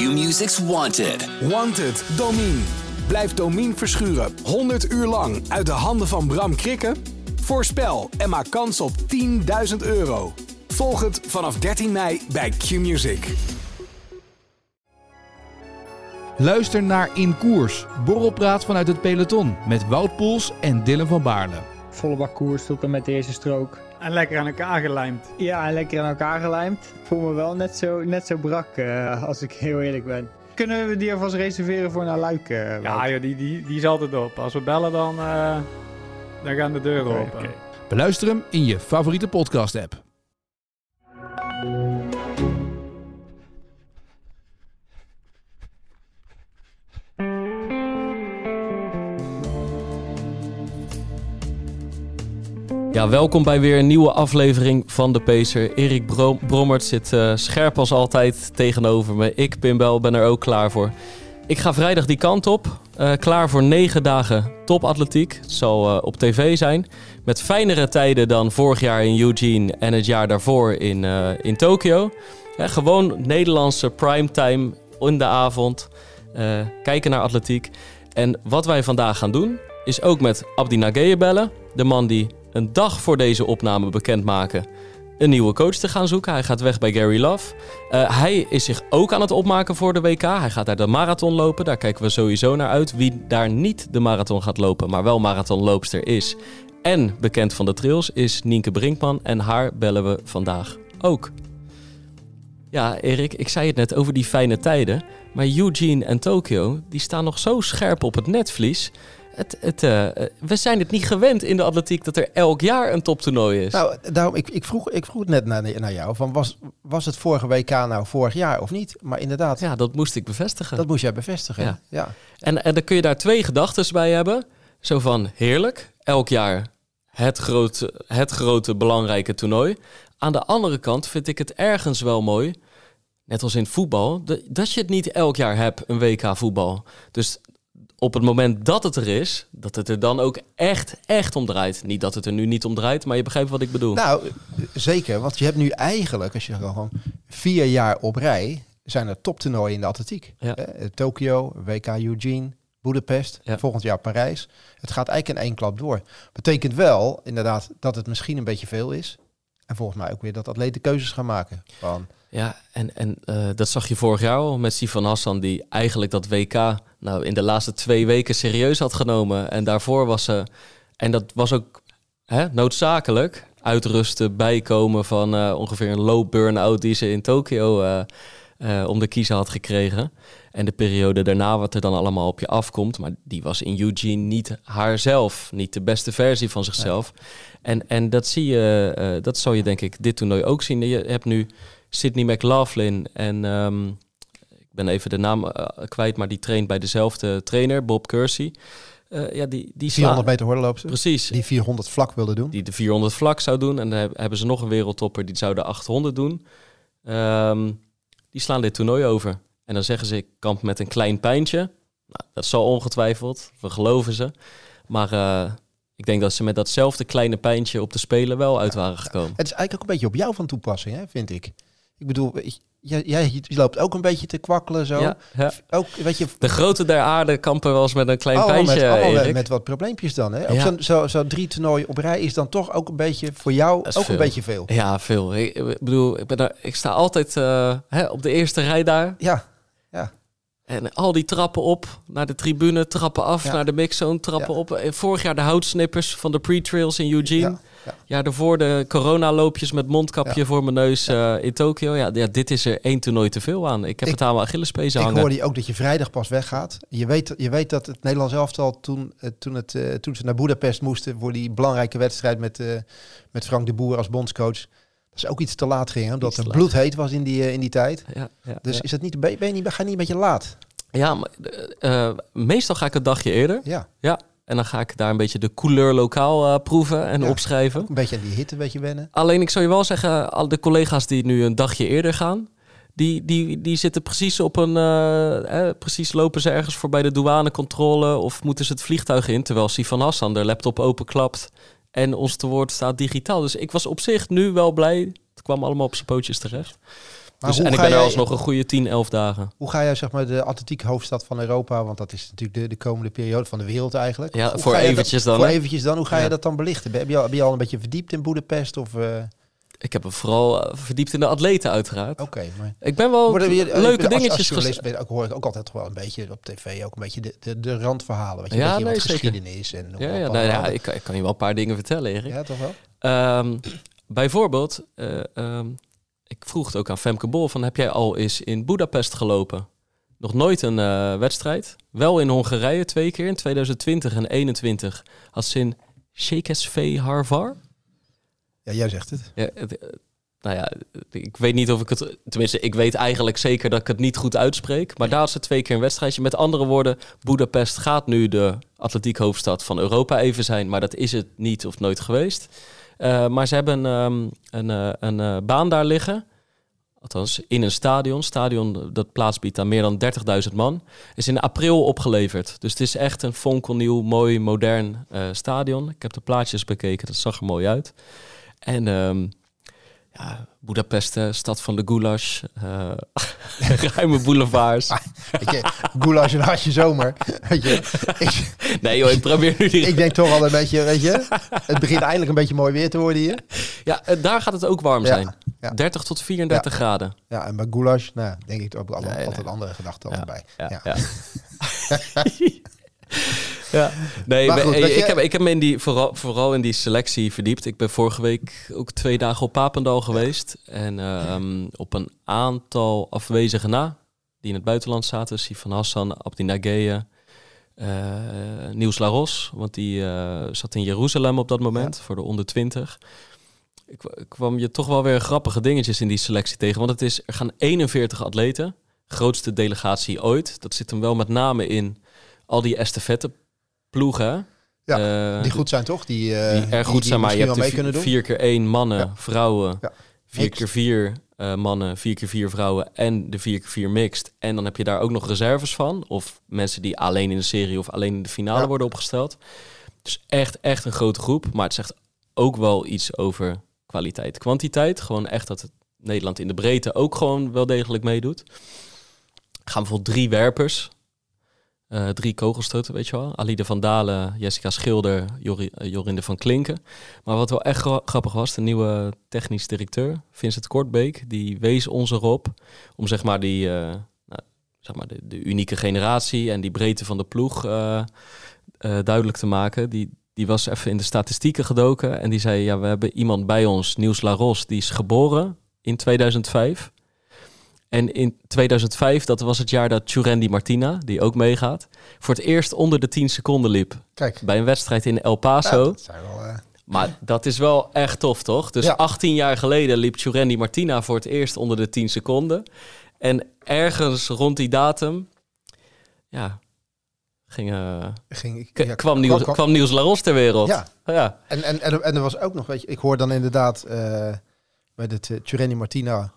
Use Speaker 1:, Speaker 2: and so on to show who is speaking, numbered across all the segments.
Speaker 1: Q-Music's Wanted.
Speaker 2: Wanted, Domine. Blijf Domine verschuren 100 uur lang uit de handen van Bram Krikken? Voorspel en maak kans op 10.000 euro. Volg het vanaf 13 mei bij Q-Music.
Speaker 3: Luister naar In Koers, borrelpraat vanuit het peloton met Wout Poels en Dylan van Baarle.
Speaker 4: Volle bak koers tot en met de eerste strook.
Speaker 5: En lekker aan elkaar gelijmd.
Speaker 4: Ja, en lekker aan elkaar gelijmd. Ik voel me wel net zo, net zo brak, uh, als ik heel eerlijk ben. Kunnen we die alvast reserveren voor naar Luik? Uh,
Speaker 5: ja, joh, die, die, die is altijd op. Als we bellen, dan, uh, dan gaan de deuren okay, open. Okay.
Speaker 3: Beluister hem in je favoriete podcast-app.
Speaker 6: Ja, welkom bij weer een nieuwe aflevering van De Pacer. Erik Brom Brommert zit uh, scherp als altijd tegenover me. Ik, Pimbel, ben er ook klaar voor. Ik ga vrijdag die kant op. Uh, klaar voor negen dagen topatletiek. Het zal uh, op tv zijn. Met fijnere tijden dan vorig jaar in Eugene en het jaar daarvoor in, in Tokio. gewoon Nederlandse primetime in de avond. kijken naar atletiek. En wat wij vandaag gaan doen, is ook met Abdi Nageye bellen. De man die een dag voor deze opname bekendmaken een nieuwe coach te gaan zoeken. Hij gaat weg bij Gary Love. Uh, hij is zich ook aan het opmaken voor de WK. Hij gaat daar de marathon lopen. Daar kijken we sowieso naar uit. Wie daar niet de marathon gaat lopen, maar wel marathonloopster is en bekend van de trails, is Nienke Brinkman. En haar bellen we vandaag ook. Ja, Erik, ik zei het net over die fijne tijden. Maar Eugene en Tokio, die staan nog zo scherp op het netvlies. Het, het, uh, we zijn het niet gewend in de atletiek dat er elk jaar een toptoernooi is.
Speaker 7: Nou, daarom, ik, ik, vroeg, ik vroeg het net naar, naar jou. Van was, was het vorige WK nou vorig jaar of niet? Maar inderdaad.
Speaker 6: Ja, dat moest ik bevestigen.
Speaker 7: Dat moest jij bevestigen. Ja. ja.
Speaker 6: En, en dan kun je daar twee gedachten bij hebben. Zo van heerlijk, elk jaar het grote, het grote belangrijke toernooi. Aan de andere kant vind ik het ergens wel mooi net als in voetbal, dat je het niet elk jaar hebt, een WK voetbal. Dus op het moment dat het er is, dat het er dan ook echt, echt om draait. Niet dat het er nu niet om draait, maar je begrijpt wat ik bedoel.
Speaker 7: Nou, zeker. Want je hebt nu eigenlijk, als je gewoon vier jaar op rij, zijn er toptoernooien in de atletiek. Ja. Eh, Tokio, WK Eugene, Budapest, volgend jaar Parijs. Het gaat eigenlijk in één klap door. Betekent wel, inderdaad, dat het misschien een beetje veel is. En volgens mij ook weer dat atleten keuzes gaan maken. Van...
Speaker 6: Ja, en, en uh, dat zag je vorig jaar al met Sifan Hassan, die eigenlijk dat WK nou, in de laatste twee weken serieus had genomen. En daarvoor was ze, en dat was ook hè, noodzakelijk, uitrusten, bijkomen van uh, ongeveer een low burn-out die ze in Tokio uh, om de kiezen had gekregen. En de periode daarna, wat er dan allemaal op je afkomt. Maar die was in Eugene niet haarzelf, niet de beste versie van zichzelf. En, en dat zie je, dat zou je denk ik dit toernooi ook zien. Je hebt nu Sydney McLaughlin en um, ik ben even de naam uh, kwijt, maar die traint bij dezelfde trainer, Bob Kersey.
Speaker 7: Uh, ja, die, die 400 meter hordenloopster.
Speaker 6: Precies.
Speaker 7: Die 400 vlak wilde doen.
Speaker 6: Die de 400 vlak zou doen. En dan hebben ze nog een wereldtopper die zou de 800 doen. Um, die slaan dit toernooi over. En dan zeggen ze, ik kamp met een klein pijntje. Nou, dat zal ongetwijfeld. We geloven ze. Maar uh, ik denk dat ze met datzelfde kleine pijntje op de Spelen wel uit waren gekomen.
Speaker 7: Het is eigenlijk ook een beetje op jou van toepassing, hè, vind ik. Ik bedoel, jij, jij loopt ook een beetje te kwakkelen zo. Ja, Ook, weet je,
Speaker 6: de grote der aarde kampen wel eens met een klein pijntje.
Speaker 7: Met, met, wat probleempjes dan. Hè? Ja. Zo'n zo, zo drie toernooi op rij is dan toch ook een beetje voor jou ook een beetje veel.
Speaker 6: Ja, veel. Ik, bedoel, ik, ben daar, ik sta altijd uh, hè, op de eerste rij daar.
Speaker 7: Ja.
Speaker 6: En al die trappen op naar de tribune, trappen af naar de mixzone, trappen op. En vorig jaar de houtsnippers van de pre-trails in Eugene. Ja, ja. daarvoor de coronaloopjes met mondkapje voor mijn neus uh, in Tokio. Ja, ja, dit is er één toernooi te veel aan. Ik heb het aan mijn Achillespees hangen.
Speaker 7: Ik hoorde ook dat je vrijdag pas weggaat. Je weet, je weet dat het Nederlands elftal toen, uh, toen, het, uh, toen ze naar Budapest moesten... voor die belangrijke wedstrijd met, met Frank de Boer als bondscoach... Dat is ook iets te laat ging, omdat het bloedheet was in die, in die tijd. Dus is dat niet, ben je niet, ga je niet een beetje laat?
Speaker 6: Ja, maar, meestal ga ik een dagje eerder. Ja. ja. En dan ga ik daar een beetje de couleur lokaal uh, proeven en opschrijven.
Speaker 7: Een beetje aan die hitte een beetje wennen.
Speaker 6: Alleen ik zou je wel zeggen, al de collega's die nu een dagje eerder gaan, die, die, die zitten precies op een. Uh, eh, precies lopen ze ergens voorbij de douanecontrole of moeten ze het vliegtuig in. Terwijl Sifan Hassan de laptop openklapt en ons te woord staat digitaal. Dus ik was op zich nu wel blij. Het kwam allemaal op zijn pootjes terecht. dus, en ik ben er alsnog een goede 10, 11 dagen.
Speaker 7: Hoe ga jij zeg maar de atletiek hoofdstad van Europa, want dat is natuurlijk de, de komende periode van de wereld eigenlijk.
Speaker 6: Ja, voor eventjes dan.
Speaker 7: Voor eventjes dan. Hoe ga je dat dan belichten? Heb je, al, heb je al een beetje verdiept in Boedapest of... Uh...
Speaker 6: Ik heb me vooral eh, verdiept in de atleten uiteraard.
Speaker 7: Oké, maar...
Speaker 6: Ik ben wel leuke dingetjes.
Speaker 7: Ben, ook hoor ik ook altijd wel een beetje op tv ook een beetje de, de, de randverhalen. Weet je, ja, een nee, geschiedenis en
Speaker 6: ja, ja, nou, ja ik, ik, kan je wel een paar dingen vertellen, Erik.
Speaker 7: Ja, toch wel?
Speaker 6: Um, bijvoorbeeld, uh, um, ik vroeg het ook aan Femke Bol van heb jij al eens in Budapest gelopen? Nog nooit een uh, wedstrijd. Wel in Hongarije twee keer, in 2020 en 2021. Als in Shekesve Harvar.
Speaker 7: Ja, jij zegt het.
Speaker 6: Ja, het, nou ja, ik weet niet of ik het... Tenminste, ik weet eigenlijk zeker dat ik het niet goed uitspreek. Maar daar had ze twee keer een wedstrijdje. Met andere woorden, Budapest gaat nu de atletiek hoofdstad van Europa even zijn. Maar dat is het niet of nooit geweest. Uh, maar ze hebben um, een, uh, een uh, baan daar liggen. Althans, in een stadion. Stadion dat plaats biedt aan meer dan 30.000 man. Is in april opgeleverd. Dus het is echt een fonkelnieuw, mooi, modern stadion. Ik heb de plaatjes bekeken. Dat zag er mooi uit. En um, ja, Budapest, stad van de goulash, uh, ruime boulevards.
Speaker 7: je, goulash en hartje zomer. Weet je,
Speaker 6: ik, nee joh, ik probeer nu.
Speaker 7: Ik denk toch al een beetje, weet je, het begint eindelijk een beetje mooi weer te worden hier.
Speaker 6: Ja, eh, daar gaat het ook warm zijn. 30 tot 34 graden.
Speaker 7: Ja, en bij goulash, nou, denk ik ook altijd andere gedachten al bij. ja.
Speaker 6: Ja, nee, goed, ik, ik, heb, ik heb me in die, vooral, vooral in die selectie verdiept. Ik ben vorige week ook twee dagen op Papendal geweest. En um, op een aantal afwezigen na, die in het buitenland zaten. Sifan Hassan, Abdi Nageye, uh, Niels Laros. Want die uh, zat in Jeruzalem op dat moment, voor de onder 20. Ik kwam je toch wel weer grappige dingetjes in die selectie tegen. Want het is, er gaan 41 atleten. Grootste delegatie ooit. Dat zit hem wel met name in al die estafette ploegen.
Speaker 7: Ja, uh, die goed zijn toch? Die,
Speaker 6: uh, die erg goed zijn, maar je hebt mee vier keer één mannen, vrouwen, ja. vier keer vier uh, mannen, vier keer vier vrouwen en de vier keer vier mixed. En dan heb je daar ook nog reserves van. Of mensen die alleen in de serie of alleen in de finale worden opgesteld. Dus echt, echt een grote groep. Maar het zegt ook wel iets over kwaliteit. Kwantiteit, gewoon echt dat het Nederland in de breedte ook gewoon wel degelijk meedoet. Gaan bijvoorbeeld drie werpers uh, drie kogelstoten, weet je wel. Alide van Dalen, Jessica Schilder, uh, Jorinde van Klinken. Maar wat wel echt grappig was, de nieuwe technisch directeur, Vincent Kortbeek, die wees ons erop om zeg maar die, uh, nou, zeg maar de, de, unieke generatie en die breedte van de ploeg duidelijk te maken. Die, die was even in de statistieken gedoken en die zei, ja, we hebben iemand bij ons, Niels Laros, die is geboren in 2005. En in 2005, dat was het jaar dat Churendi Martina, die ook meegaat, voor het eerst onder de 10 seconden liep. Kijk. Bij een wedstrijd in El Paso. dat wel, uh... Maar dat is wel echt tof, toch? Dus 18 jaar geleden liep Churendi Martina voor het eerst onder de 10 seconden. En ergens rond die datum, ja, ging, uh, ging ja, kwam, Niels, kwam, kwam Niels Laros ter wereld.
Speaker 7: Ja. ja. En, en, en, er was ook nog, weet je, ik hoor dan inderdaad uh, bij het uh, Martina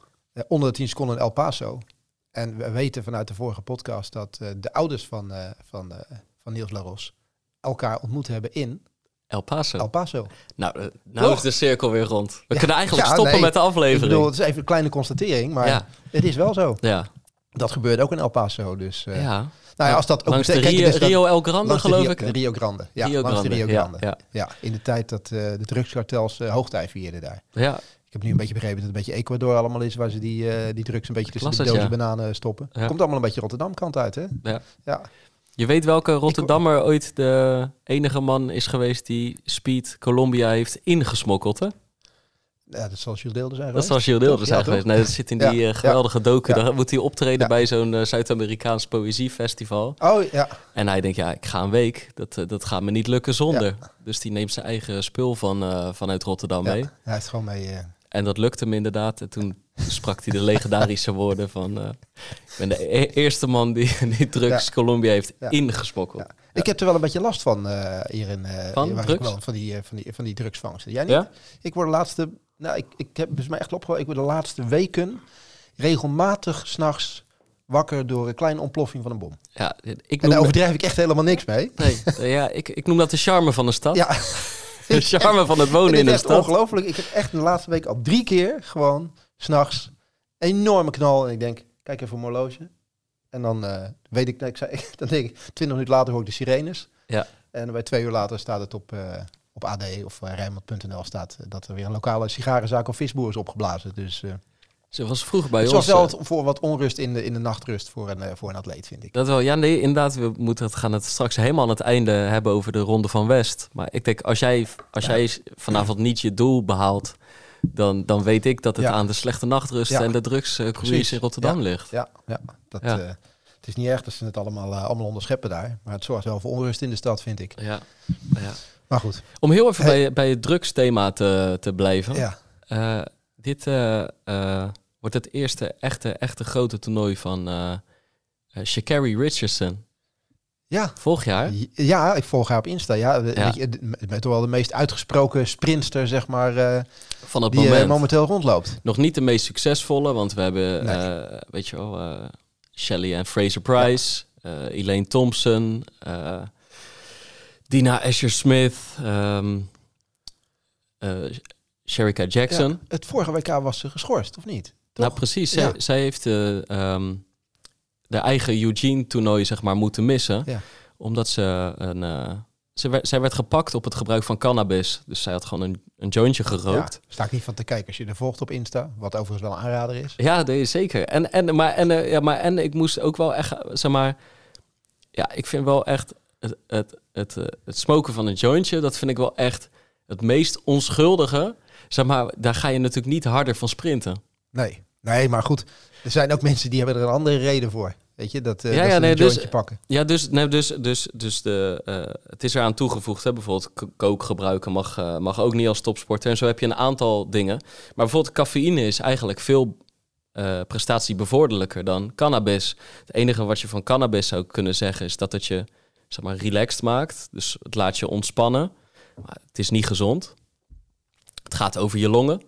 Speaker 7: onder de 10 seconden in El Paso. En we weten vanuit de vorige podcast dat uh, de ouders van, uh, van, van Niels Laros elkaar ontmoet hebben in
Speaker 6: El Paso.
Speaker 7: El Paso.
Speaker 6: Nou, nou is de cirkel weer rond. We kunnen eigenlijk stoppen met de aflevering. Ik
Speaker 7: bedoel, het is even een kleine constatering, maar
Speaker 6: ja.
Speaker 7: het is wel zo.
Speaker 6: Ja.
Speaker 7: Dat gebeurde ook in El Paso, dus...
Speaker 6: ja.
Speaker 7: Nou ja, als dat ook
Speaker 6: langs de Rio, Rio El Grande, geloof ik.
Speaker 7: Rio Grande. Ja,
Speaker 6: Rio Grande.
Speaker 7: de Rio Grande. Ja, in de tijd dat uh, de drugskartels hoogtij vierden daar.
Speaker 6: Ja,
Speaker 7: ik heb nu een beetje begrepen dat het een beetje Ecuador allemaal is, waar ze die, uh, die drugs een beetje tussen de dozen bananen stoppen. Ja. Komt allemaal een beetje Rotterdam kant uit, hè?
Speaker 6: Ja. ja. Je weet welke Rotterdammer ik... ooit de enige man is geweest die Speed Colombia heeft ingesmokkeld, hè?
Speaker 7: Ja, dat zal Gilles Deelder zijn
Speaker 6: Dat zal Gilles Deelder zijn geweest. Nee, dat zit in die uh, geweldige docu. Daar moet hij optreden bij zo'n uh, Zuid-Amerikaans poëziefestival.
Speaker 7: Oh, ja.
Speaker 6: En hij denkt, ja, ik ga een week. Dat, dat gaat me niet lukken zonder. Dus die neemt zijn eigen spul van, vanuit Rotterdam mee.
Speaker 7: Hij heeft gewoon mee...
Speaker 6: En dat lukte hem inderdaad. En toen sprak hij de legendarische woorden van... Uh, ik ben de e eerste man die, die drugs ja. Colombia heeft ja. ingesmokkeld. Ja.
Speaker 7: Ik heb er wel een beetje last van uh, hier in... Uh,
Speaker 6: van drugs?
Speaker 7: Wel, van, die, van, die, van die drugsvangsten. Jij niet? Ik word de laatste... Nou, ik, ik heb dus mij echt opgevallen. Ik word de laatste weken regelmatig s'nachts wakker door een kleine ontploffing van een bom.
Speaker 6: Ja,
Speaker 7: ik en daar overdrijf ik echt helemaal niks mee.
Speaker 6: Nee, ja, ik, ik noem dat de charme van de stad. Ja. de charme van het wonen in de stad.
Speaker 7: ongelooflijk. Ik heb echt de laatste week al drie keer gewoon s'nachts enorme knal. En ik denk, kijk even mijn horloge. En dan uh, weet ik, ik zei, dan denk ik, twintig minuten later hoor ik de sirenes.
Speaker 6: Ja.
Speaker 7: En bij twee uur later staat het op, uh, op AD of uh, Rijnmond.nl staat dat er weer een lokale sigarenzaak of visboer is opgeblazen. Dus
Speaker 6: ze was vroeger bij ons.
Speaker 7: Het was wel voor wat onrust in de, in de nachtrust voor een, voor een atleet, vind ik.
Speaker 6: Dat wel. Ja, nee, inderdaad. We moeten het, gaan het straks helemaal aan het einde hebben over de Ronde van West. Maar ik denk, als jij, als jij vanavond niet je doel behaalt, dan, dan weet ik dat het aan de slechte nachtrust en de drugscruise in Rotterdam ligt.
Speaker 7: Ja, ja. Dat, uh, het is niet erg dat ze het allemaal, uh, allemaal onderscheppen daar. Maar het zorgt wel voor onrust in de stad, vind ik.
Speaker 6: Ja. ja.
Speaker 7: Maar goed.
Speaker 6: Om heel even bij, bij het drugsthema te, te blijven.
Speaker 7: Ja.
Speaker 6: Uh, dit wordt het eerste echte, echte grote toernooi van uh, Shakari Richardson.
Speaker 7: Ja.
Speaker 6: Volg jaar?
Speaker 7: Ja, ik volg haar op Insta. Ja, ja. met wel de meest uitgesproken sprinter, zeg maar, uh,
Speaker 6: van het
Speaker 7: die
Speaker 6: moment.
Speaker 7: momenteel rondloopt.
Speaker 6: Nog niet de meest succesvolle, want we hebben, nee. uh, weet je wel, Shelley en Fraser Price, ja. Elaine Thompson, Dina Asher-Smith, um, Sherika Jackson.
Speaker 7: Ja, het vorige WK was ze geschorst, of niet?
Speaker 6: Toch? Nou, precies. Zij, ja. zij heeft de, um, de eigen Eugene-toernooi zeg maar, moeten missen.
Speaker 7: Ja.
Speaker 6: Omdat ze een... Uh, ze werd, zij werd gepakt op het gebruik van cannabis. Dus zij had gewoon een, een jointje gerookt.
Speaker 7: Ja, sta ik niet van te kijken als je er volgt op Insta. Wat overigens wel een aanrader is.
Speaker 6: Ja, nee, zeker. En, en, maar, en, uh, ja, maar, en ik moest ook wel echt, zeg maar... Ja, ik vind wel echt het, het, het, uh, het smoken van een jointje... dat vind ik wel echt het meest onschuldige. Zeg maar, daar ga je natuurlijk niet harder van sprinten.
Speaker 7: Nee, nee, maar goed. Er zijn ook mensen die hebben er een andere reden voor. Weet je, dat, uh,
Speaker 6: ja,
Speaker 7: dat
Speaker 6: ja, nee, dus,
Speaker 7: pakken.
Speaker 6: Ja, dus, nee, dus, dus, dus de, uh, het is eraan toegevoegd. Hè? Bijvoorbeeld kook gebruiken mag, uh, mag ook niet als topsporter. En zo heb je een aantal dingen. Maar bijvoorbeeld cafeïne is eigenlijk veel prestatiebevorderlijker dan cannabis. Het enige wat je van cannabis zou kunnen zeggen... is dat het je zeg maar, relaxed maakt. Dus het laat je ontspannen. Maar het is niet gezond. Het gaat over je longen.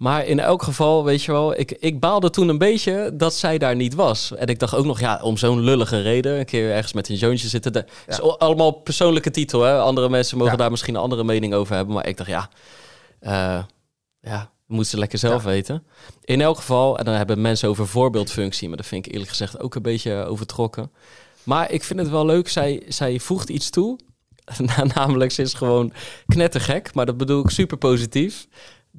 Speaker 6: Maar in elk geval, weet je wel, ik, ik baalde toen een beetje dat zij daar niet was. En ik dacht ook nog, ja, om zo'n lullige reden, een keer ergens met een zoontje zitten. Dat ja. is allemaal persoonlijke titel, hè. Andere mensen mogen ja. daar misschien een andere mening over hebben. Maar ik dacht, ja, uh, ja, moet ze lekker zelf ja. weten. In elk geval, en dan hebben mensen over voorbeeldfunctie, maar dat vind ik eerlijk gezegd ook een beetje overtrokken. Maar ik vind het wel leuk, zij, zij voegt iets toe. Namelijk, ze is gewoon knettergek, maar dat bedoel ik super positief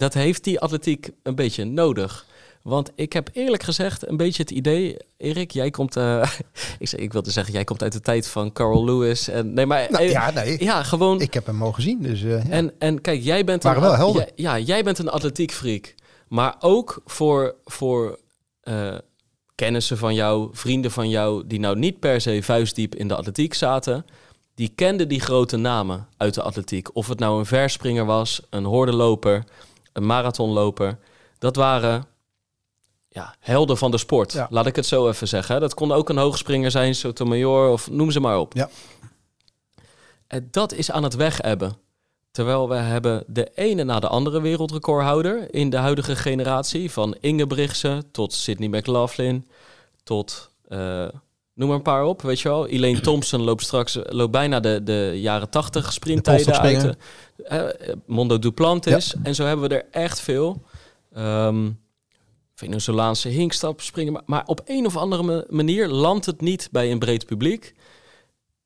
Speaker 6: dat heeft die atletiek een beetje nodig. Want ik heb eerlijk gezegd een beetje het idee, Erik, jij komt, uh, ik, zeg, ik wilde zeggen, jij komt uit de tijd van Carl Lewis. En, nee, maar,
Speaker 7: nou, ja, nee.
Speaker 6: Ja, gewoon.
Speaker 7: Ik heb hem mogen zien, dus. Uh, ja.
Speaker 6: en, en kijk, jij bent
Speaker 7: Waren
Speaker 6: een,
Speaker 7: wel helder.
Speaker 6: Ja, ja, jij bent een atletiekfreak. Maar ook voor, voor uh, kennissen van jou, vrienden van jou, die nou niet per se vuistdiep in de atletiek zaten, die kenden die grote namen uit de atletiek. Of het nou een verspringer was, een hordenloper een marathonloper. Dat waren ja, helden van de sport.
Speaker 7: Ja.
Speaker 6: Laat ik het zo even zeggen. Dat kon ook een hoogspringer zijn, Sotomayor of noem ze maar op.
Speaker 7: Ja.
Speaker 6: En dat is aan het wegebben. Terwijl we hebben de ene na de andere wereldrecordhouder in de huidige generatie. Van Ingebrigtsen tot Sydney McLaughlin tot... Uh, noem maar een paar op, weet je wel. Elaine Thompson loopt straks loopt bijna de, de jaren tachtig sprinttijden uit. Uh, Mondo Duplantis. Ja. En zo hebben we er echt veel. Um, Venezolaanse hinkstap springen. Maar, maar, op een of andere manier landt het niet bij een breed publiek.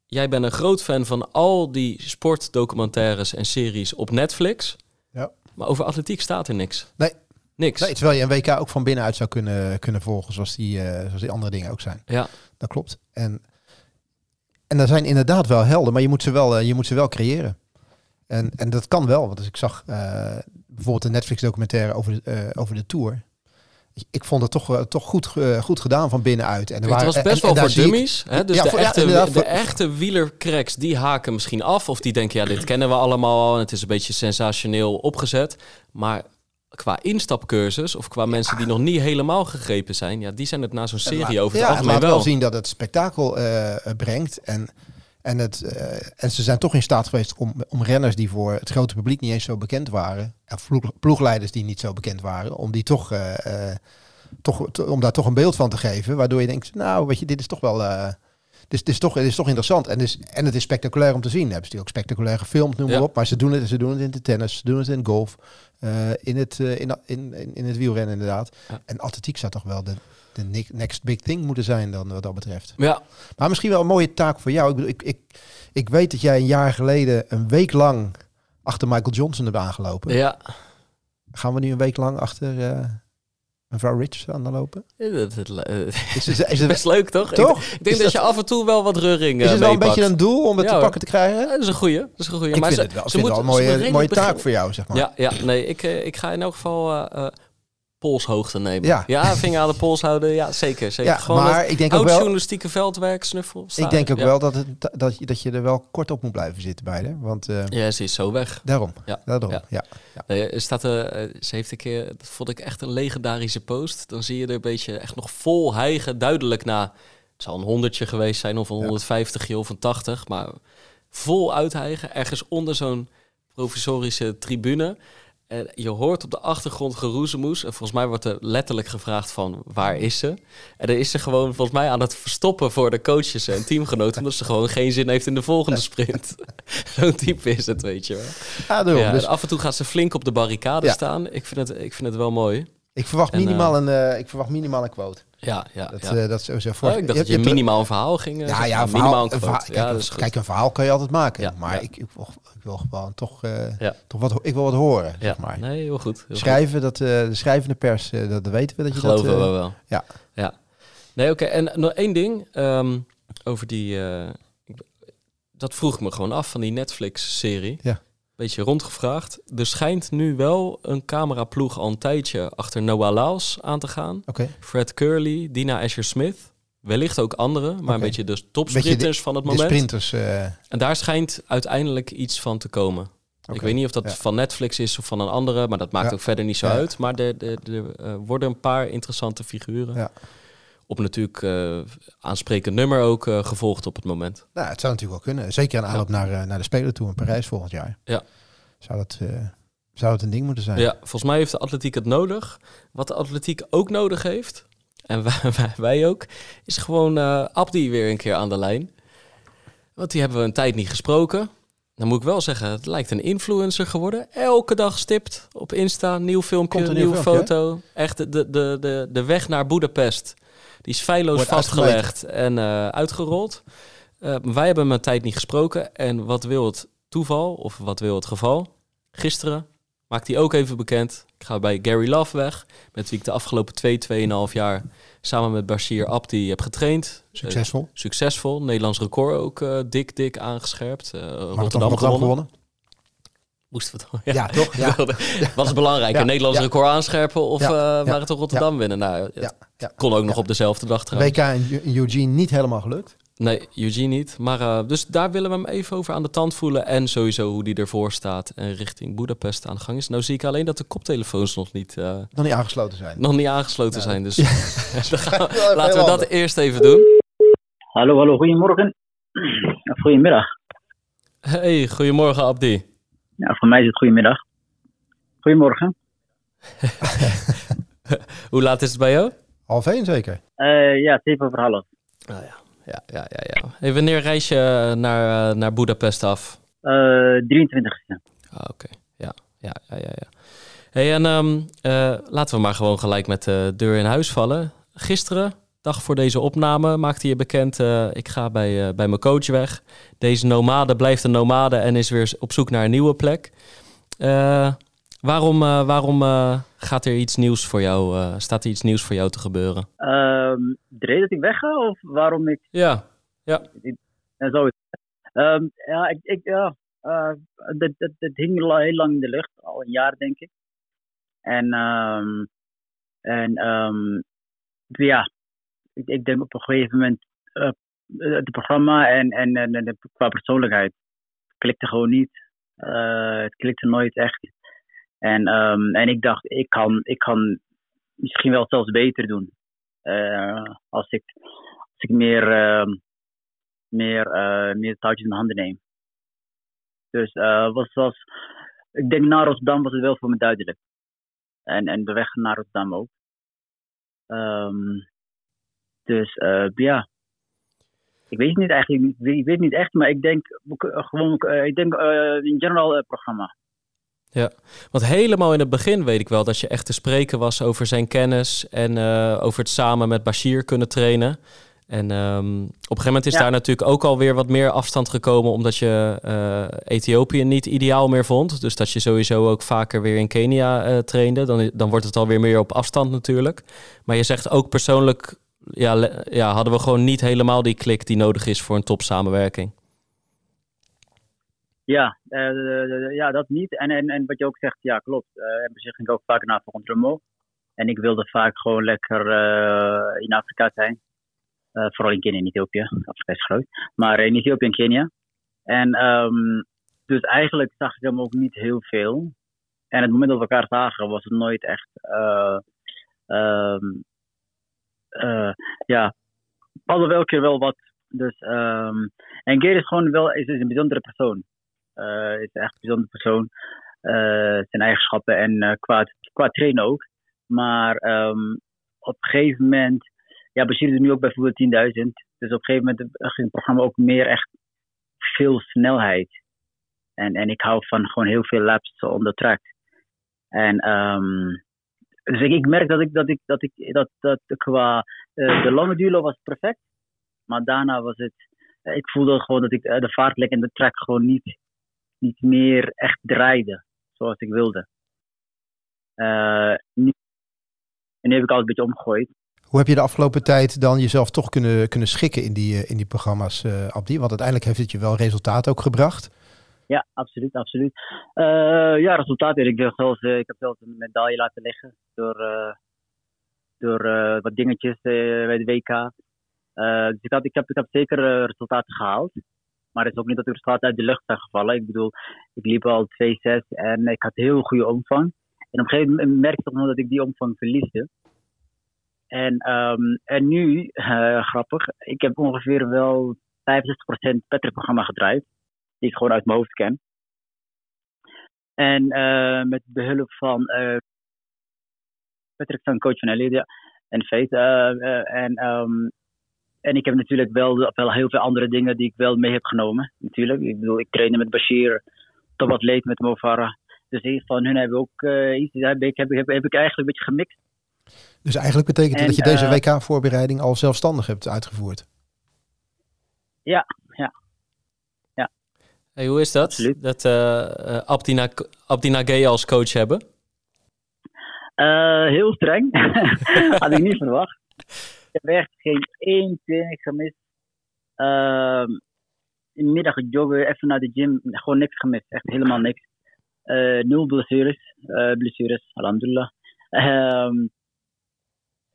Speaker 6: Jij bent een groot fan van al die sportdocumentaires en series op Netflix.
Speaker 7: Ja.
Speaker 6: Maar over atletiek staat er niks.
Speaker 7: Nee.
Speaker 6: Niks.
Speaker 7: Nee, terwijl je een WK ook van binnenuit zou kunnen, kunnen volgen, zoals die, uh, zoals die andere dingen ook zijn.
Speaker 6: Ja.
Speaker 7: Dat klopt. En, en er zijn inderdaad wel helden, maar je moet ze wel, uh, je moet ze wel creëren. En, en dat kan wel, want als ik zag uh, bijvoorbeeld een Netflix documentaire over de, over de Tour. Ik vond het toch, toch goed, goed gedaan van binnenuit. En er
Speaker 6: het
Speaker 7: waren,
Speaker 6: was best
Speaker 7: en,
Speaker 6: wel
Speaker 7: en
Speaker 6: voor dummies. Ik, hè? Dus
Speaker 7: ja,
Speaker 6: de,
Speaker 7: voor,
Speaker 6: echte,
Speaker 7: ja,
Speaker 6: de echte wielercracks, die haken misschien af. Of die denken, ja, dit kennen we allemaal al. En het is een beetje sensationeel opgezet. Maar qua instapcursus of qua ja. mensen die nog niet helemaal gegrepen zijn, ja, die zijn het na zo'n serie over het
Speaker 7: ja,
Speaker 6: algemeen
Speaker 7: het
Speaker 6: wel.
Speaker 7: wel zien dat het spektakel uh, brengt en en, het, uh, en ze zijn toch in staat geweest om, om renners die voor het grote publiek niet eens zo bekend waren, en ploeg, ploegleiders die niet zo bekend waren, om die toch, uh, uh, toch om daar toch een beeld van te geven, waardoor je denkt, nou, weet je, dit is toch wel, Dus het is toch, het is toch interessant. En het is, en het is spectaculair om te zien. Hebben ze die ook spectaculair gefilmd, noem maar op. Maar ze doen, het, ze doen het in de tennis, ze doen het in golf, uh, in, het, uh, in, in, in het wielrennen inderdaad. En atletiek zou toch wel de, de next big thing moeten zijn dan wat dat betreft.
Speaker 6: Ja.
Speaker 7: Maar misschien wel een mooie taak voor jou. Ik, bedoel, ik, ik, ik weet dat jij een jaar geleden een week lang achter Michael Johnson hebt aangelopen.
Speaker 6: Ja.
Speaker 7: Gaan we nu een week lang achter uh, mevrouw Rich aan de lopen?
Speaker 6: Ja, dat, is, is, is, het best leuk, toch?
Speaker 7: Toch?
Speaker 6: Ik, ik denk dat, je af en toe wel wat reuring
Speaker 7: Is het wel
Speaker 6: een
Speaker 7: beetje een doel om het te pakken te krijgen?
Speaker 6: dat is een goeie. Dat is een goeie.
Speaker 7: Ik
Speaker 6: maar
Speaker 7: vind
Speaker 6: ze,
Speaker 7: het wel,
Speaker 6: ze
Speaker 7: moet,
Speaker 6: moet,
Speaker 7: wel een mooie, mooie taak voor jou, zeg maar.
Speaker 6: Ja, ja nee, ik, ik ga in elk geval uh, polshoogte nemen.
Speaker 7: Ja.
Speaker 6: ja, vinger aan de pols houden. Ja, zeker. zeker.
Speaker 7: Ja,
Speaker 6: Gewoon
Speaker 7: maar ik denk ook wel,
Speaker 6: journalistieke veldwerk, snuffel.
Speaker 7: Ik denk ook wel dat, het, dat, je, dat je er wel kort op moet blijven zitten bij haar. Want, uh,
Speaker 6: ja, ze is zo weg.
Speaker 7: Daarom.
Speaker 6: Ja.
Speaker 7: daarom. Ja. Ja.
Speaker 6: Nee, er staat, uh, ze heeft een keer, dat vond ik echt een legendarische post. Dan zie je er een beetje echt nog vol hijgen, duidelijk na. Het zal een honderdje geweest zijn, of een 150 of een 80. Maar vol uithijgen, ergens onder zo'n provisorische tribune. En je hoort op de achtergrond geroezemoes. En volgens mij wordt er letterlijk gevraagd van waar is ze? En dan is ze gewoon volgens mij aan het verstoppen voor de coaches en teamgenoten. omdat ze gewoon geen zin heeft in de volgende sprint. Zo'n type is het, weet je wel.
Speaker 7: Ja,
Speaker 6: dus... Af en toe gaat ze flink op de barricade ja. staan. Ik vind, het, ik vind het wel mooi.
Speaker 7: Ik verwacht, en, minimaal, uh, een, uh, ik verwacht minimaal een quote.
Speaker 6: Ja, ja.
Speaker 7: Dat,
Speaker 6: ja.
Speaker 7: Uh, dat is zo voor.
Speaker 6: Ik dacht je, dat je, minimaal een verhaal ging.
Speaker 7: Ja, ja,
Speaker 6: een
Speaker 7: verhaal,
Speaker 6: een
Speaker 7: verhaal,
Speaker 6: kijk,
Speaker 7: ja,
Speaker 6: dat
Speaker 7: kijk, een verhaal kan je altijd maken.
Speaker 6: Ja,
Speaker 7: maar. Ik, ik, wil, ik wil gewoon toch, toch wat, ik wil wat horen.
Speaker 6: Ja.
Speaker 7: Zeg maar.
Speaker 6: Nee, heel goed. Heel
Speaker 7: Schrijven,
Speaker 6: goed.
Speaker 7: dat, de schrijvende pers, dat, weten we dat je
Speaker 6: Geloven
Speaker 7: dat...
Speaker 6: we wel.
Speaker 7: Ja.
Speaker 6: ja. Nee, oké. Okay. En nog één ding um, over die... Dat vroeg me gewoon af van die Netflix-serie.
Speaker 7: Ja
Speaker 6: beetje rondgevraagd. Er schijnt nu wel een cameraploeg al een tijdje achter Noah Laus aan te gaan.
Speaker 7: Okay.
Speaker 6: Fred Curley, Dina Asher-Smith. Wellicht ook anderen, maar okay. een beetje de topsprinters
Speaker 7: de,
Speaker 6: van het
Speaker 7: de
Speaker 6: moment.
Speaker 7: sprinters. Uh...
Speaker 6: En daar schijnt uiteindelijk iets van te komen. Okay. Ik weet niet of dat ja. van Netflix is of van een andere, maar dat maakt ja. ook verder niet zo ja. uit. Maar er, er, er uh, worden een paar interessante figuren. Op natuurlijk uh, aansprekend nummer ook uh, gevolgd op het moment.
Speaker 7: Nou, het zou natuurlijk wel kunnen. Zeker een aanloop naar, uh, naar de Spelen toe in Parijs volgend jaar.
Speaker 6: Ja.
Speaker 7: Zou dat, zou dat een ding moeten zijn?
Speaker 6: Ja, volgens mij heeft de atletiek het nodig. Wat de atletiek ook nodig heeft, en wij, wij, wij ook, is gewoon Abdi weer een keer aan de lijn. Want die hebben we een tijd niet gesproken. Dan moet ik wel zeggen, het lijkt een influencer geworden. Elke dag stipt op Insta, nieuw filmpje,
Speaker 7: Komt een
Speaker 6: nieuwe
Speaker 7: nieuw
Speaker 6: foto. Echt de, de, de, de weg naar Boedapest. Die is feilloos Wordt vastgelegd en uh, uitgerold. Uh, wij hebben hem een tijd niet gesproken. En wat wil het toeval, of wat wil het geval? Gisteren maakt hij ook even bekend. Ik ga bij Gary Love weg. Met wie ik de afgelopen twee, tweeënhalf jaar samen met Bashir Abdi heb getraind.
Speaker 7: Succesvol.
Speaker 6: Uh, succesvol. Nederlands record ook dik, dik aangescherpt. Rotterdam,
Speaker 7: Rotterdam gewonnen. Gewonnen.
Speaker 6: Moest het
Speaker 7: ja. ja, toch? Ja.
Speaker 6: Wat is belangrijker? Ja. Nederlands ja. record aanscherpen of ja. uh, het toch Rotterdam winnen? Nou, het kon ook nog op dezelfde dag trouwens.
Speaker 7: WK in Eugene niet helemaal gelukt.
Speaker 6: Nee, Eugene niet. Maar uh, dus daar willen we hem even over aan de tand voelen. En sowieso hoe die ervoor staat en richting Budapest aan de gang is. Nou zie ik alleen dat de koptelefoons nog niet... Uh,
Speaker 7: nog niet aangesloten zijn.
Speaker 6: Nog niet aangesloten ja. zijn. Dus laten we dat eerst even doen.
Speaker 1: Hallo, hallo. Goedemorgen. Goedemiddag.
Speaker 6: Hey, goedemorgen Abdi.
Speaker 1: Ja, voor mij is het goedemiddag. Goedemorgen.
Speaker 6: Hoe laat is het bij jou?
Speaker 7: Half één zeker?
Speaker 1: Uh, ja, zeven over half.
Speaker 6: Oh, ja. Ja, ja, ja, ja. Hey, wanneer reis je naar, uh, naar Budapest af?
Speaker 1: Uh, 23 ja.
Speaker 6: Ah, Oké, okay. ja. Ja, ja, ja, ja. Hey, en um, uh, laten we maar gewoon gelijk met de deur in huis vallen. Gisteren, dag voor deze opname, maakte je bekend... Uh, ik ga bij, bij mijn coach weg. Deze nomade blijft een nomade en is weer op zoek naar een nieuwe plek. waarom waarom gaat er iets nieuws voor jou, staat er iets nieuws voor jou te gebeuren?
Speaker 1: Um, de reden dat ik wegga of waarom ik...
Speaker 6: Ja, ja.
Speaker 1: En zo. Um, ja, ik, ik, ja dat, dat, dat hing al heel lang in de lucht, al een jaar denk ik. En, um, en ja, ik, denk op een gegeven moment, uh, het programma en, en, en, qua persoonlijkheid klikte gewoon niet. Uh, het klikte nooit echt. En, um, en ik dacht, ik kan, ik kan misschien wel zelfs beter doen. Als, ik, als ik meer, uh, meer, meer touwtjes in mijn handen neem. Dus was, was, ik denk naar Rotterdam was het wel voor me duidelijk. En, en de weg naar Rotterdam ook. Um, dus ja. Ik weet niet eigenlijk, ik weet niet echt, maar ik denk gewoon, ik denk in general programma.
Speaker 6: Ja, want helemaal in het begin weet ik wel dat je echt te spreken was over zijn kennis en over het samen met Bashir kunnen trainen. En um, op een gegeven moment is daar natuurlijk ook alweer wat meer afstand gekomen, omdat je uh, Ethiopië niet ideaal meer vond. Dus dat je sowieso ook vaker weer in Kenia uh, trainde. Dan, dan wordt het alweer meer op afstand natuurlijk. Maar je zegt ook persoonlijk, ja, ja, hadden we gewoon niet helemaal die klik die nodig is voor een topsamenwerking.
Speaker 1: Ja, uh, ja, dat niet. En, en, en wat je ook zegt, ja, klopt. Uh, en ging ook vaak naar Remo. En ik wilde vaak gewoon lekker in Afrika zijn. Vooral in Kenia en Ethiopië. Afrika is groot. Maar in Ethiopië en Kenia. En um, dus eigenlijk zag ik hem ook niet heel veel. En het moment dat we elkaar zagen was het nooit echt. Uh, ja, hadden wel keer wel wat. Dus, um, en Geer is gewoon wel is, een bijzondere persoon. Uh, is echt een bijzondere persoon. zijn eigenschappen en qua, qua trainen ook. Maar um, op een gegeven moment ja, Bashir is nu ook bijvoorbeeld 10.000. Dus op een gegeven moment ging het programma ook meer echt veel snelheid. En, en ik hou van gewoon heel veel laps on the track. En um, dus ik, ik, merk dat ik dat ik dat ik dat, dat qua uh, de lange duelo was perfect. Maar daarna was het. Uh, ik voelde gewoon dat ik uh, de vaartlek en de track gewoon niet, niet meer echt draaide zoals ik wilde. En nu heb ik altijd een beetje omgegooid.
Speaker 7: Hoe heb je de afgelopen tijd dan jezelf toch kunnen, kunnen schikken in die, eh, in die programma's, Abdi? Want uiteindelijk heeft het je wel resultaat ook gebracht.
Speaker 1: Ja, absoluut, absoluut. Uh, ja, resultaat. Ik, zelfs, ik heb zelfs een medaille laten liggen door, uh, door wat dingetjes bij de WK. dus ik, had, ik, heb, ik heb zeker resultaten gehaald. Maar het is ook niet dat de resultaten uit de lucht zijn gevallen. Ik bedoel, ik liep al 2-6 en ik had heel goede omvang. En op een gegeven moment merkte ik nog dat ik die omvang verliesde. En, um, en nu, grappig, ik heb ongeveer wel 65% Patrick-programma gedraaid. Die ik gewoon uit mijn hoofd ken. En uh, met behulp van uh, Patrick van coach van Elidia en Fate. en, um, en ik heb natuurlijk wel, wel heel veel andere dingen die ik wel mee heb genomen. Natuurlijk. Ik bedoel, ik trainde met Bashir, top atleet met Mofara. Dus van hun hebben ook iets, heb ik, heb, heb, heb ik eigenlijk een beetje gemixt.
Speaker 7: Dus eigenlijk betekent het dat je deze eh, WK-voorbereiding al zelfstandig hebt uitgevoerd?
Speaker 1: Ja.
Speaker 6: Hey, hoe is dat? Absoluut. Dat uh, Abdina, Abdina Gay als coach hebben?
Speaker 1: Uh, heel streng. Had ik niet verwacht. Ik heb echt geen één training gemist. Uh, in de middag joggen, even naar de gym. Gewoon niks gemist. Echt helemaal niks. Uh, nul blessures. Blessures, alhamdulillah. Um,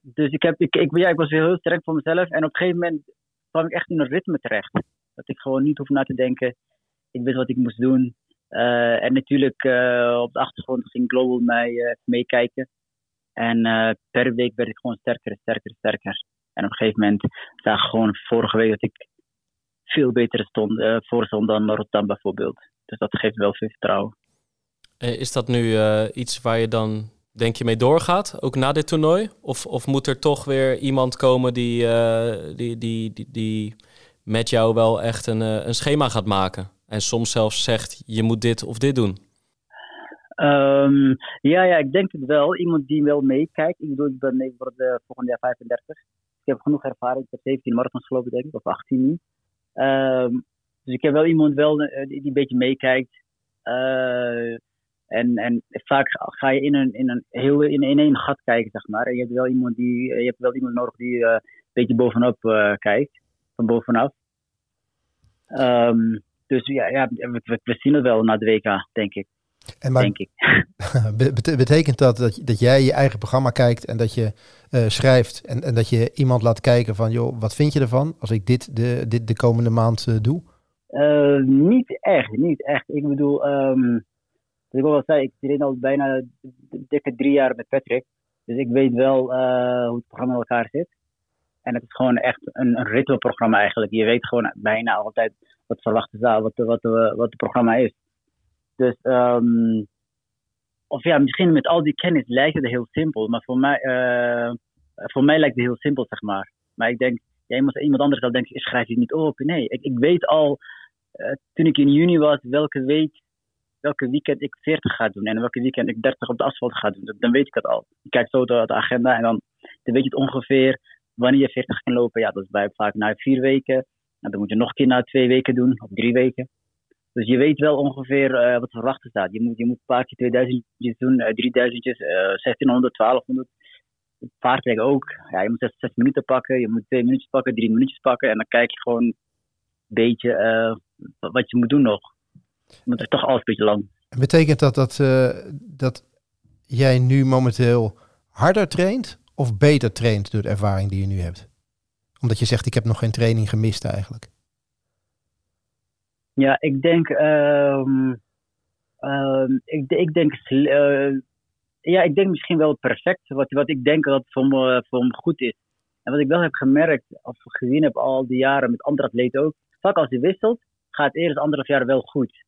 Speaker 1: dus ik, heb, ik, ik, ja, ik was weer heel sterk voor mezelf. En op een gegeven moment kwam ik echt in een ritme terecht. Dat ik gewoon niet hoef na te denken. Ik wist wat ik moest doen. Uh, en natuurlijk uh, op de achtergrond ging Global mij uh, meekijken. En per week werd ik gewoon sterker, sterker, sterker. En op een gegeven moment zag ik gewoon vorige week dat ik veel beter stond, voor stond dan Rotterdam bijvoorbeeld. Dus dat geeft wel veel vertrouwen.
Speaker 6: Is dat nu iets waar je dan denk je mee doorgaat, ook na dit toernooi? Of, of moet er toch weer iemand komen die, die, die, die, die, met jou wel echt een, een schema gaat maken? En soms zelfs zegt, je moet dit of dit doen?
Speaker 1: Um, ja, ja, ik denk het wel. Iemand die wel meekijkt. Ik bedoel, ik ben mee voor de volgend jaar 35. Ik heb genoeg ervaring. Ik heb 17 marathons gelopen, denk ik, of 18 nu. Um, dus ik heb wel iemand wel, uh, die, een beetje meekijkt. Uh, en, en vaak ga je in een, in een heel in, in één gat kijken, zeg maar. En je hebt wel iemand, die, je hebt wel iemand nodig die een beetje bovenop kijkt, van bovenaf. Um, dus ja, ja we, we, zien het wel na de WK, denk ik. En maar, denk ik.
Speaker 7: betekent dat, dat dat jij je eigen programma kijkt en dat je uh, schrijft en, en dat je iemand laat kijken van, joh, wat vind je ervan als ik dit de, dit de komende maand doe?
Speaker 1: niet echt, niet echt. Ik bedoel, um, ik wil wel zeggen, ik train al bijna dikke drie jaar met Patrick. Dus ik weet wel hoe het programma in elkaar zit. En het is gewoon echt een, een ritmeprogramma eigenlijk. Je weet gewoon bijna altijd wat verwacht is wat, wat, wat, het programma is. Dus, um, of ja, misschien met al die kennis lijkt het heel simpel. Maar voor mij, uh, voor mij lijkt het heel simpel, zeg maar. Maar ik denk, ja, iemand, iemand anders zal denken, schrijf je niet op. Nee, ik, ik weet al, uh, toen ik in juni was, welke week, welke weekend ik 40 ga doen. En welke weekend ik 30 op de asfalt ga doen. Dan weet ik het al. Je kijkt zo door de agenda en dan, dan weet je het ongeveer wanneer je 40 kan lopen. Ja, dat is bij vaak na vier weken. Nou, dan moet je nog een keer na twee weken doen, of drie weken. Dus je weet wel ongeveer uh, wat verwachten staat. Je moet, je moet een paar keer 2000 doen, uh, 3000, uh, 1600, 1200. Paardrijden ook. Ja, je moet zes, minuten pakken, je moet twee minuutjes pakken, drie minuutjes pakken. En dan kijk je gewoon een beetje uh, wat je moet doen nog. Want het is toch alles een beetje lang.
Speaker 7: Betekent dat dat, uh, dat jij nu momenteel harder traint of beter traint door de ervaring die je nu hebt? Omdat je zegt, ik heb nog geen training gemist eigenlijk.
Speaker 1: Ja, ik denk, um, um, ik, ik, denk, uh, ja, ik denk misschien wel perfect. Wat, wat ik denk dat voor me, voor me goed is. En wat ik wel heb gemerkt, of gezien heb al die jaren met andere atleten ook. Vaak als je wisselt, gaat eerst anderhalf jaar wel goed.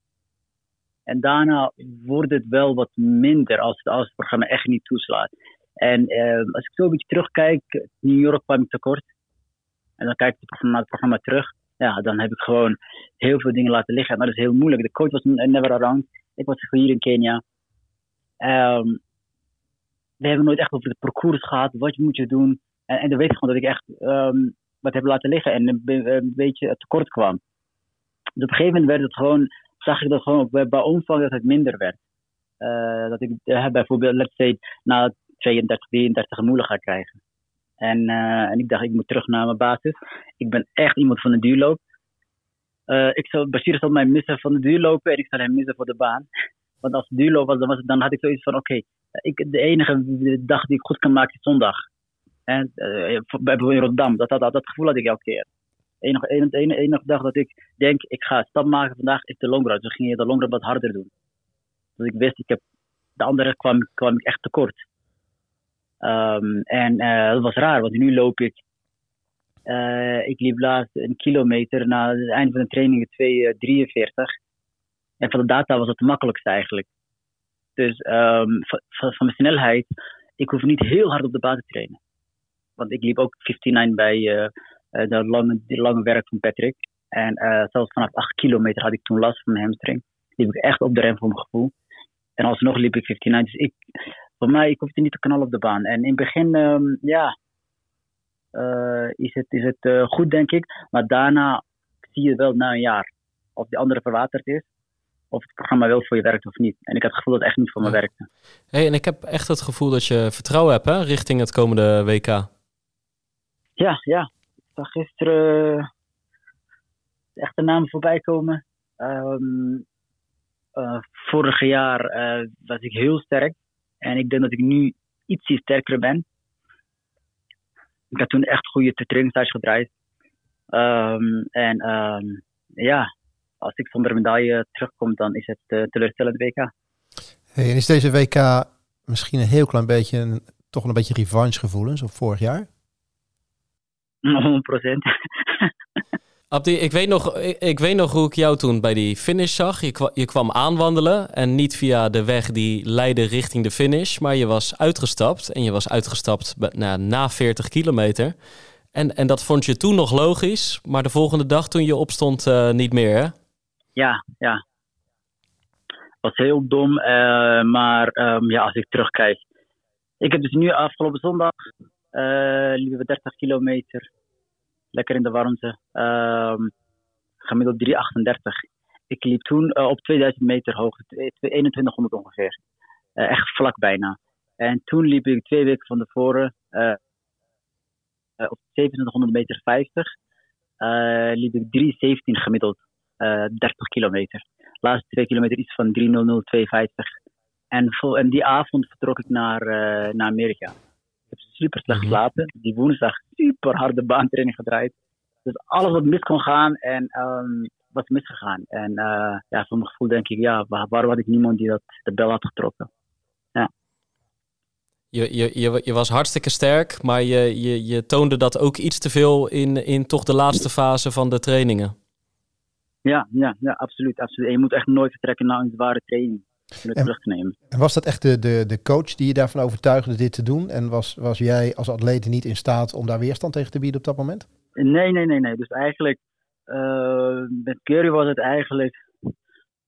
Speaker 1: En daarna wordt het wel wat minder als, als het programma echt niet toeslaat. En uh, als ik zo een beetje terugkijk, New York kwam ik tekort. En dan kijk ik naar het programma terug ja, dan heb ik gewoon heel veel dingen laten liggen. Maar dat is heel moeilijk. De coach was never around. Ik was hier in Kenia. Um, we hebben nooit echt over de parcours gehad. Wat moet je doen? En, en dan weet ik gewoon dat ik echt um, wat heb laten liggen en een, beetje tekort kwam. Dus op een gegeven moment werd het gewoon, zag ik dat gewoon bij, bij omvang dat het minder werd. Uh, dat ik uh, bijvoorbeeld, let's say, na 32, 33 een moeilijk ga krijgen. En, uh, en ik dacht, ik moet terug naar mijn basis. Ik ben echt iemand van de duurloop. Uh, ik zou, Bashir zal mij missen van de duurlopen en ik zal hem missen voor de baan. Want als het duurloop was, dan, had ik zoiets van: oké, de enige dag die ik goed kan maken is zondag. En uh, bij in Rotterdam, dat, dat, dat, gevoel had ik elke keer. De enige, enige, enige, dag dat ik denk: ik ga stap maken vandaag is de longrun. Dus ging je de longrun wat harder doen. Dus ik wist, ik heb, de andere kwam, kwam ik echt tekort. Um, en uh, dat was raar, want nu loop ik. Uh, ik liep laatst een kilometer na het einde van de training 2,43. En van de data was het het makkelijkste eigenlijk. Dus van, van, mijn snelheid, ik hoef niet heel hard op de baan te trainen. Want ik liep ook 59 bij uh, de, lange, de lange werk van Patrick. En zelfs vanaf 8 kilometer had ik toen last van mijn hamstring. Liep ik echt op de rem voor mijn gevoel. En alsnog liep ik 59. Dus ik, voor mij, ik hoefde niet te knallen op de baan. En in het begin, um, ja, uh, is het, is het uh, goed, denk ik. Maar daarna zie je wel na een jaar of die andere verwaterd is. Of het programma wel voor je werkt of niet. En ik had het gevoel dat het echt niet voor me werkte.
Speaker 6: hey, en ik heb echt het gevoel dat je vertrouwen hebt hè, richting het komende WK.
Speaker 1: Ja, ja. Ik zag gisteren uh, de echte namen voorbij komen. Um, uh, vorig jaar was ik heel sterk. En ik denk dat ik nu ietsje sterker ben. Ik had toen echt goede trainingstage gedraaid. Um, en um, ja, als ik zonder medaille terugkom, dan is het uh, teleurstellend WK.
Speaker 7: Hey, en is deze WK misschien een heel klein beetje, een, toch een beetje revanche gevoelens op vorig jaar?
Speaker 1: 100 procent.
Speaker 6: Abdi, ik weet, nog, ik, weet nog hoe ik jou toen bij die finish zag. Je, je kwam aanwandelen en niet via de weg die leidde richting de finish, maar je was uitgestapt. En je was uitgestapt na, na 40 kilometer. En, en dat vond je toen nog logisch, maar de volgende dag toen je opstond uh, niet meer, hè?
Speaker 1: Ja, ja. was heel dom, uh, maar um, ja, als ik terugkijk. Ik heb dus nu afgelopen zondag, uh, liepen we 30 kilometer lekker in de warmte. Um, gemiddeld 338. Ik liep toen uh, op 2000 meter hoogte, 2100 ongeveer. Uh, echt vlak bijna. En toen liep ik twee weken van tevoren uh, op 2700 meter 50. liep ik 317 gemiddeld. 30 kilometer. Laatste twee kilometer iets van 300, En, en die avond vertrok ik naar, naar Amerika super slecht geslapen. Die woensdag super harde baantraining gedraaid. Dus alles wat mis kon gaan en um, was misgegaan. En uh, ja, voor mijn gevoel denk ik, ja, waar, waarom had ik niemand die dat de bel had getrokken? Ja.
Speaker 6: Je, je, je, je was hartstikke sterk, maar je, je, je toonde dat ook iets te veel in, in toch de laatste fase van de trainingen.
Speaker 1: Ja, ja, ja absoluut, absoluut. En je moet echt nooit vertrekken naar een zware training en, terug te nemen.
Speaker 7: En was dat echt de, de, de coach die je daarvan overtuigde dit te doen? En was, was jij als atleet niet in staat om daar weerstand tegen te bieden op dat moment?
Speaker 1: Nee, nee, nee, nee. Dus eigenlijk, uh, met Curry was het eigenlijk.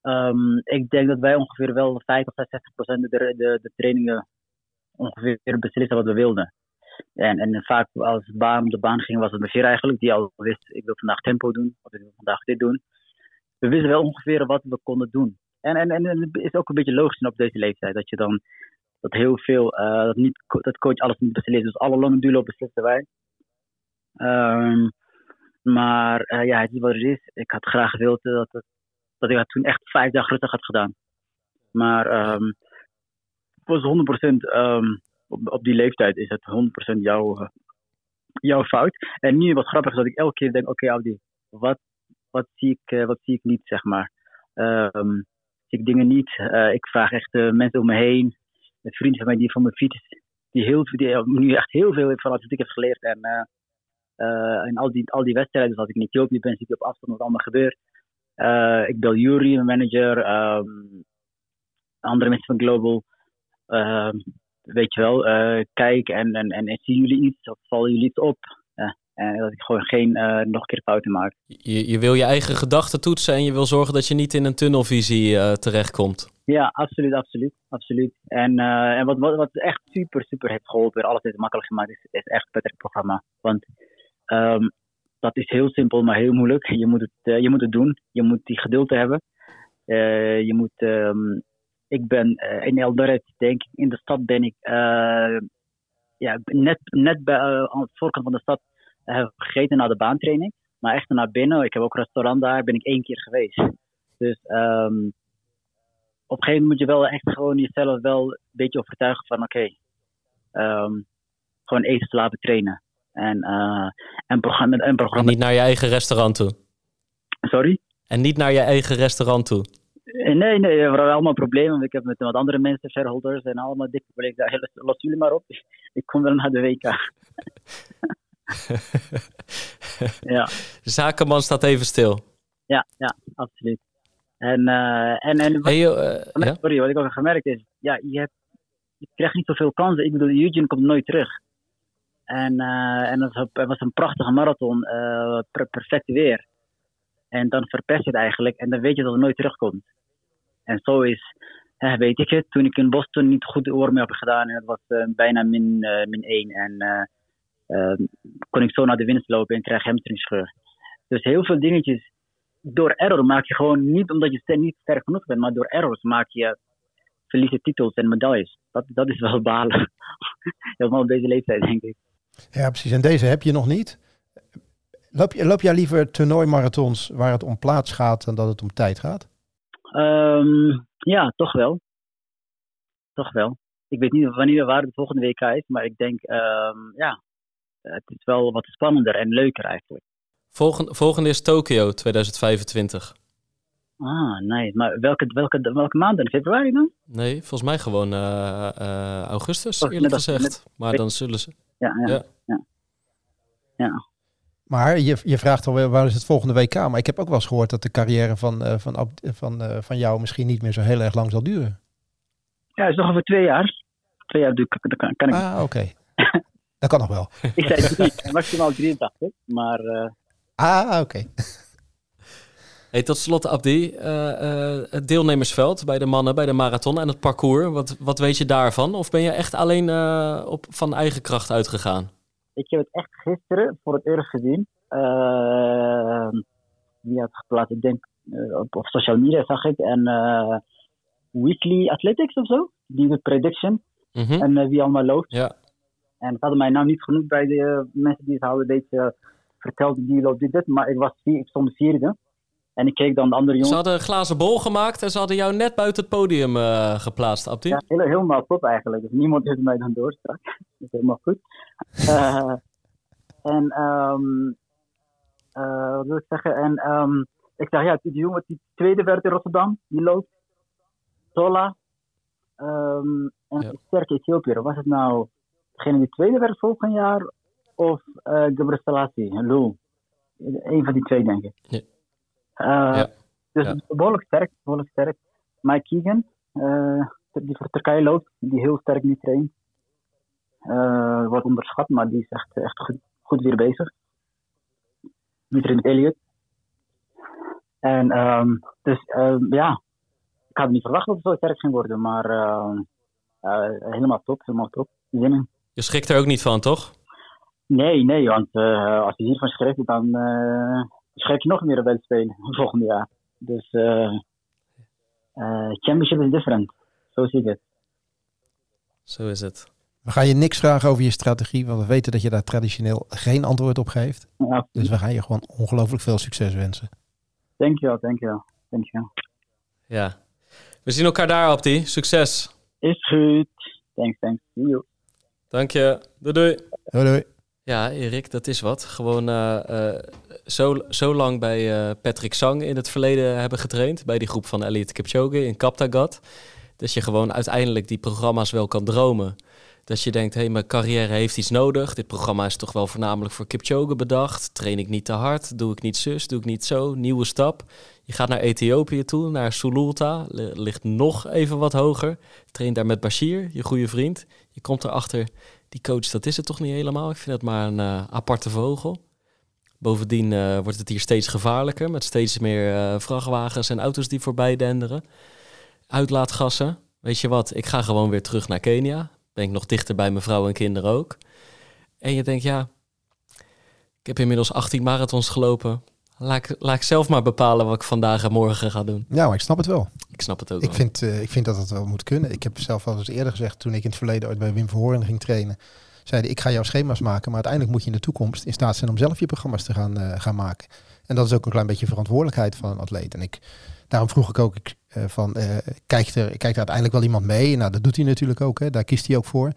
Speaker 1: Um, ik denk dat wij ongeveer wel 50 of 60 procent de, de, de trainingen ongeveer beslissen wat we wilden. En, en vaak als baan de baan ging, was het Bashir eigenlijk, die al wist, ik wil vandaag tempo doen, of ik wil vandaag dit doen. We wisten wel ongeveer wat we konden doen. En, en, en het is ook een beetje logisch op deze leeftijd, dat je dan dat heel veel, uh, dat, niet, dat coach alles niet beslist. Dus alle lange duelo beslisten wij. Um, maar uh, ja, het is wat het is. Ik had graag gewild dat, het, dat ik het toen echt vijf dagen rustig had gedaan. Maar um, was 100% um, op, op die leeftijd is het 100% jouw, jouw fout. En nu wat grappig is dat ik elke keer denk, oké Audi, wat, wat, zie ik, uh, wat zie ik niet, zeg maar. Um, ik dingen niet. Uh, ik vraag echt uh, mensen om me heen. Een vriend van mij die van mijn fiets, die, heel, nu echt heel veel van atletiek heeft geleerd. En, en al, die, al die wedstrijden, dus als ik in Ethiopië ben, zie ik op afstand wat allemaal gebeurt. ik bel Jury, mijn manager, um, andere mensen van Global. Ehm, weet je wel, kijk en, en, en, zien jullie iets of vallen jullie iets op? Uh, en dat ik gewoon geen uh, nog een keer fouten maak.
Speaker 6: Je, je wil je eigen gedachten toetsen en je wil zorgen dat je niet in een tunnelvisie terechtkomt.
Speaker 1: Ja, absoluut, absoluut. absoluut. En, en wat, wat, wat echt super, super heeft geholpen, alles heeft makkelijk gemaakt, is, is echt het programma. Want um, dat is heel simpel, maar heel moeilijk. Je moet het, je moet het doen, je moet die geduld hebben. je moet um, ik ben uh, in Eldoret, denk ik, in de stad ben ik uh, ja, net, net bij, uh, aan de voorkant van de stad gegeten naar de baantraining. Maar echt naar binnen, ik heb ook restaurant daar, ben ik één keer geweest. Dus um, op een gegeven moment moet je wel echt gewoon jezelf wel een beetje overtuigen van oké, okay, um, gewoon eten, slapen, trainen. En, en, programma, en programma.
Speaker 6: En niet naar je eigen restaurant toe.
Speaker 1: Sorry?
Speaker 6: En niet naar je eigen restaurant toe.
Speaker 1: Nee, nee, we hebben allemaal problemen. Ik heb met wat andere mensen, shareholders en allemaal dikke zei, los jullie maar op. Ik kom wel naar de WK. ja.
Speaker 6: Zakenman staat even stil.
Speaker 1: Ja, ja, absoluut. En, uh, en, en wat,
Speaker 6: hey, uh, ja?
Speaker 1: sorry, wat ik ook heb gemerkt is, ja, je, hebt, je krijgt niet zoveel kansen. Ik bedoel, Eugene komt nooit terug. En, uh, en het was een prachtige marathon, per, perfect weer. En dan verpest je het eigenlijk en dan weet je dat het nooit terugkomt. En zo is, eh, weet ik het, toen ik in Boston niet goed oor mee heb gedaan en het was bijna min, min 1 en kon ik zo naar de winst lopen en krijg hamstringscheur. Dus heel veel dingetjes, door error maak je gewoon niet omdat je niet sterk genoeg bent, maar door errors maak je verliezen titels en medailles. Dat, dat is wel balen. Helemaal op deze leeftijd, denk ik.
Speaker 7: Ja, precies. En deze heb je nog niet. Loop, je, loop jij liever toernooimarathons waar het om plaats gaat dan dat het om tijd gaat?
Speaker 1: Um, ja, toch wel. Toch wel. Ik weet niet wanneer waar de volgende WK is, maar ik denk, um, ja, het is wel wat spannender en leuker eigenlijk.
Speaker 6: Volgende, volgende is Tokio 2025.
Speaker 1: Ah, nee. Maar welke, welke, welke maand dan? Februari dan?
Speaker 6: Nee, volgens mij gewoon uh, uh, augustus, oh, eerlijk gezegd. Maar dan zullen ze...
Speaker 1: Ja, ja. ja. ja. ja.
Speaker 7: Maar je, je vraagt alweer waar is het volgende WK. Maar ik heb ook wel eens gehoord dat de carrière van, uh, van, van, uh, van jou misschien niet meer zo heel erg lang zal duren.
Speaker 1: Ja, het is nog over twee jaar. Twee jaar duurt, kan, kan ik.
Speaker 7: Ah, oké. dat kan nog wel.
Speaker 1: ik zei drie, maximaal 83, maar... Uh...
Speaker 7: Ah, oké. Okay.
Speaker 6: Hey, tot slot, Abdi, het deelnemersveld bij de mannen, bij de marathon en het parcours. Wat, wat weet je daarvan? Of ben je echt alleen op, van eigen kracht uitgegaan?
Speaker 1: Ik heb het echt gisteren voor het eerst gezien. Uh, wie had geplaatst? Ik denk uh, op, op, social media zag ik. En uh, Weekly Athletics of zo. Die doet prediction. Mm -hmm. En wie allemaal loopt.
Speaker 6: Ja.
Speaker 1: En het hadden mij nou niet genoeg bij de mensen die het houden. Deze vertelde die loopt dit. Maar ik, was, ik stond vierde. En ik keek dan de andere jongens.
Speaker 6: Ze hadden een glazen bol gemaakt en ze hadden jou net buiten het podium uh, geplaatst, Abdi.
Speaker 1: Ja, heel, helemaal top eigenlijk. Dus niemand heeft mij dan door straks. Dat is helemaal goed. Uh, en um, uh, wat wil ik zeggen? En um, ik zeg ja, die jongen die tweede werd in Rotterdam, die loopt. Tola. Um, en ja. sterke Ethiopiër. Was het nou degene die tweede werd volgend jaar? Of uh, Gebre Selassie, Lul? Een van die twee, denk ik.
Speaker 6: Ja.
Speaker 1: Uh, ja. Dus ja. behoorlijk sterk, behoorlijk sterk. Mike Keegan, uh, die voor Turkije loopt, die heel sterk nu traint. Uh, wordt onderschat, maar die is echt, echt goed, goed weer bezig. met Elliot. En um, dus um, ja, ik had niet verwacht dat het zo sterk ging worden, maar uh, helemaal top, helemaal top. Zin
Speaker 6: Je schrikt er ook niet van, toch?
Speaker 1: Nee, nee, want uh, als je hiervan schrikt, dan schrik je nog meer op spelen volgend jaar. Dus championship is different. Zo zie ik het.
Speaker 6: Zo is het.
Speaker 7: We gaan je niks vragen over je strategie, want we weten dat je daar traditioneel geen antwoord op geeft. Ja. Dus we gaan je gewoon ongelooflijk veel succes wensen.
Speaker 1: Dankjewel, dankjewel. dankjewel.
Speaker 6: Ja. We zien elkaar daar, Abdi. Succes.
Speaker 1: Is goed. Thanks, thanks. See you.
Speaker 6: Dank je. Doei, doei.
Speaker 7: Doei, doei.
Speaker 6: Ja, Erik, dat is wat. Gewoon uh, uh, zo, zo lang bij uh, Patrick Sang in het verleden hebben getraind. Bij die groep van Elliot Kipchoge in Kaptagat. Dat je gewoon uiteindelijk die programma's wel kan dromen. Dat je denkt, hé, hey, mijn carrière heeft iets nodig. Dit programma is toch wel voornamelijk voor Kipchoge bedacht. Train ik niet te hard? Doe ik niet zus? Doe ik niet zo? Nieuwe stap. Je gaat naar Ethiopië toe, naar Sululta. Ligt nog even wat hoger. Train daar met Bashir, je goede vriend. Je komt erachter, die coach, dat is het toch niet helemaal. Ik vind het maar een uh, aparte vogel. Bovendien uh, wordt het hier steeds gevaarlijker. Met steeds meer uh, vrachtwagens en auto's die voorbij denderen. Uitlaatgassen. Weet je wat, ik ga gewoon weer terug naar Kenia ben ik nog dichter bij mijn vrouw en kinderen ook. En je denkt, ja, ik heb inmiddels 18 marathons gelopen. Laat ik, laat ik zelf maar bepalen wat ik vandaag en morgen ga doen.
Speaker 7: Ja, maar ik snap het wel.
Speaker 6: Ik snap het ook
Speaker 7: ik Vind, uh, ik vind dat het wel moet kunnen. Ik heb zelf al eens eerder gezegd, toen ik in het verleden ooit bij Wim Verhoorn ging trainen, zeiden ik ga jouw schema's maken, maar uiteindelijk moet je in de toekomst in staat zijn om zelf je programma's te gaan, uh, gaan maken. En dat is ook een klein beetje verantwoordelijkheid van een atleet. En ik, daarom vroeg ik ook, ik, uh, van, kijkt, er, kijkt er uiteindelijk wel iemand mee? Nou, dat doet hij natuurlijk ook, hè. daar kiest hij ook voor.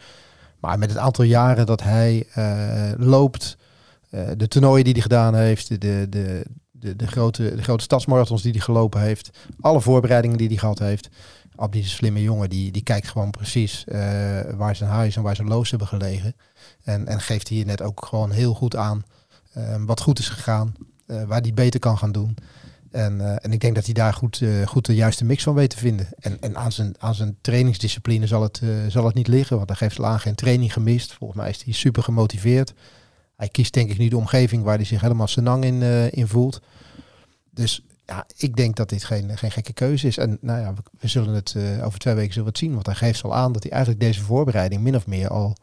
Speaker 7: Maar met het aantal jaren dat hij loopt, de toernooien die hij gedaan heeft, de, de, de, de, grote, de grote stadsmarathons die hij gelopen heeft, alle voorbereidingen die hij gehad heeft. Abdi is een slimme jongen, die, die kijkt gewoon precies waar zijn huis en waar zijn loos hebben gelegen. En, en geeft hier net ook gewoon heel goed aan wat goed is gegaan, waar hij beter kan gaan doen. En, en ik denk dat hij daar goed, goed de juiste mix van weet te vinden. En, en aan, zijn, aan zijn trainingsdiscipline zal het, zal het niet liggen. Want hij geeft al aan geen training gemist. Volgens mij is hij super gemotiveerd. Hij kiest denk ik nu de omgeving waar hij zich helemaal senang in, in voelt. Dus ja, ik denk dat dit geen, geen gekke keuze is. En nou ja, we, zullen het over twee weken zullen we het zien. Want hij geeft al aan dat hij eigenlijk deze voorbereiding min of meer al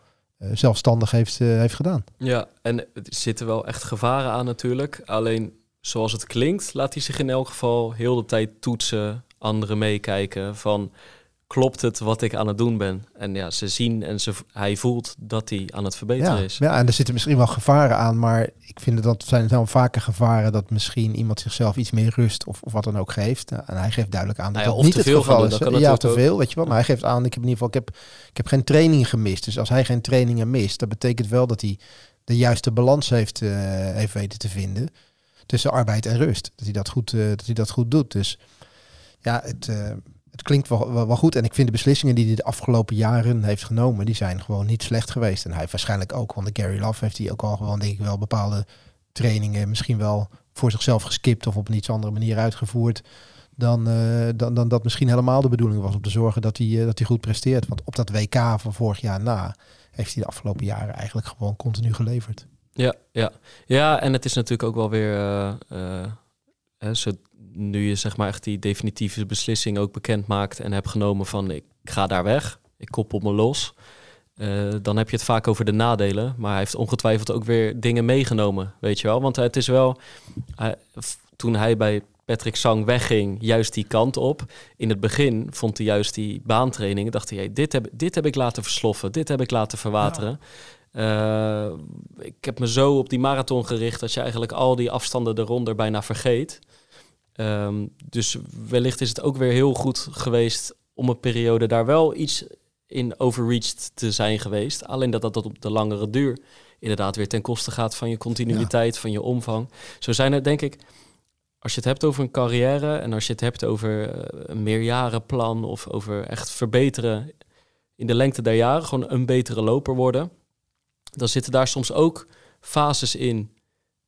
Speaker 7: zelfstandig heeft, heeft gedaan.
Speaker 6: Ja, en er zitten wel echt gevaren aan natuurlijk. Alleen zoals het klinkt, laat hij zich in elk geval heel de tijd toetsen, anderen meekijken van klopt het wat ik aan het doen ben? En ja, ze zien en ze, hij voelt dat hij aan het verbeteren
Speaker 7: ja,
Speaker 6: is.
Speaker 7: Ja, en er zitten misschien wel gevaren aan, maar ik vind dat zijn dan vaker gevaren dat misschien iemand zichzelf iets meer rust of, of wat dan ook geeft. En hij geeft duidelijk aan dat
Speaker 6: nou ja,
Speaker 7: dat niet het geval
Speaker 6: is.
Speaker 7: Ja, te veel, weet je wel. Maar hij geeft aan, ik heb in ieder geval, ik heb, ik heb geen training gemist. Dus als hij geen trainingen mist, dat betekent wel dat hij de juiste balans heeft, uh, heeft weten te vinden tussen arbeid en rust. Dat hij dat goed, uh, dat hij dat goed doet. Dus ja, het, uh, het klinkt wel, wel, goed. En ik vind de beslissingen die hij de afgelopen jaren heeft genomen, die zijn gewoon niet slecht geweest. En hij waarschijnlijk ook, want de Gary Love heeft hij ook al gewoon, denk ik wel, bepaalde trainingen misschien wel voor zichzelf geskipt of op een iets andere manier uitgevoerd. Dan, uh, dan, dan dat misschien helemaal de bedoeling was om te zorgen dat hij, uh, dat hij goed presteert. Want op dat WK van vorig jaar na heeft hij de afgelopen jaren eigenlijk gewoon continu geleverd.
Speaker 6: Ja, ja. ja, en het is natuurlijk ook wel weer, uh, zo, nu je zeg maar echt die definitieve beslissing ook bekend maakt en hebt genomen van ik ga daar weg, ik koppel me los. Uh, dan heb je het vaak over de nadelen, maar hij heeft ongetwijfeld ook weer dingen meegenomen, weet je wel. Want het is wel, toen hij bij Patrick Sang wegging, juist die kant op. In het begin vond hij juist die baantraining, dacht hij, dit, heb, dit heb ik laten versloffen, dit heb ik laten verwateren. Uh, ik heb me zo op die marathon gericht dat je eigenlijk al die afstanden eronder bijna vergeet. Um, dus wellicht is het ook weer heel goed geweest om een periode daar wel iets in overreached te zijn geweest. Alleen dat dat op de langere duur inderdaad weer ten koste gaat van je continuïteit, ja. van je omvang. Zo zijn er denk ik, als je het hebt over een carrière en als je het hebt over een meerjarenplan of over echt verbeteren in de lengte der jaren, gewoon een betere loper worden dan zitten daar soms ook fases in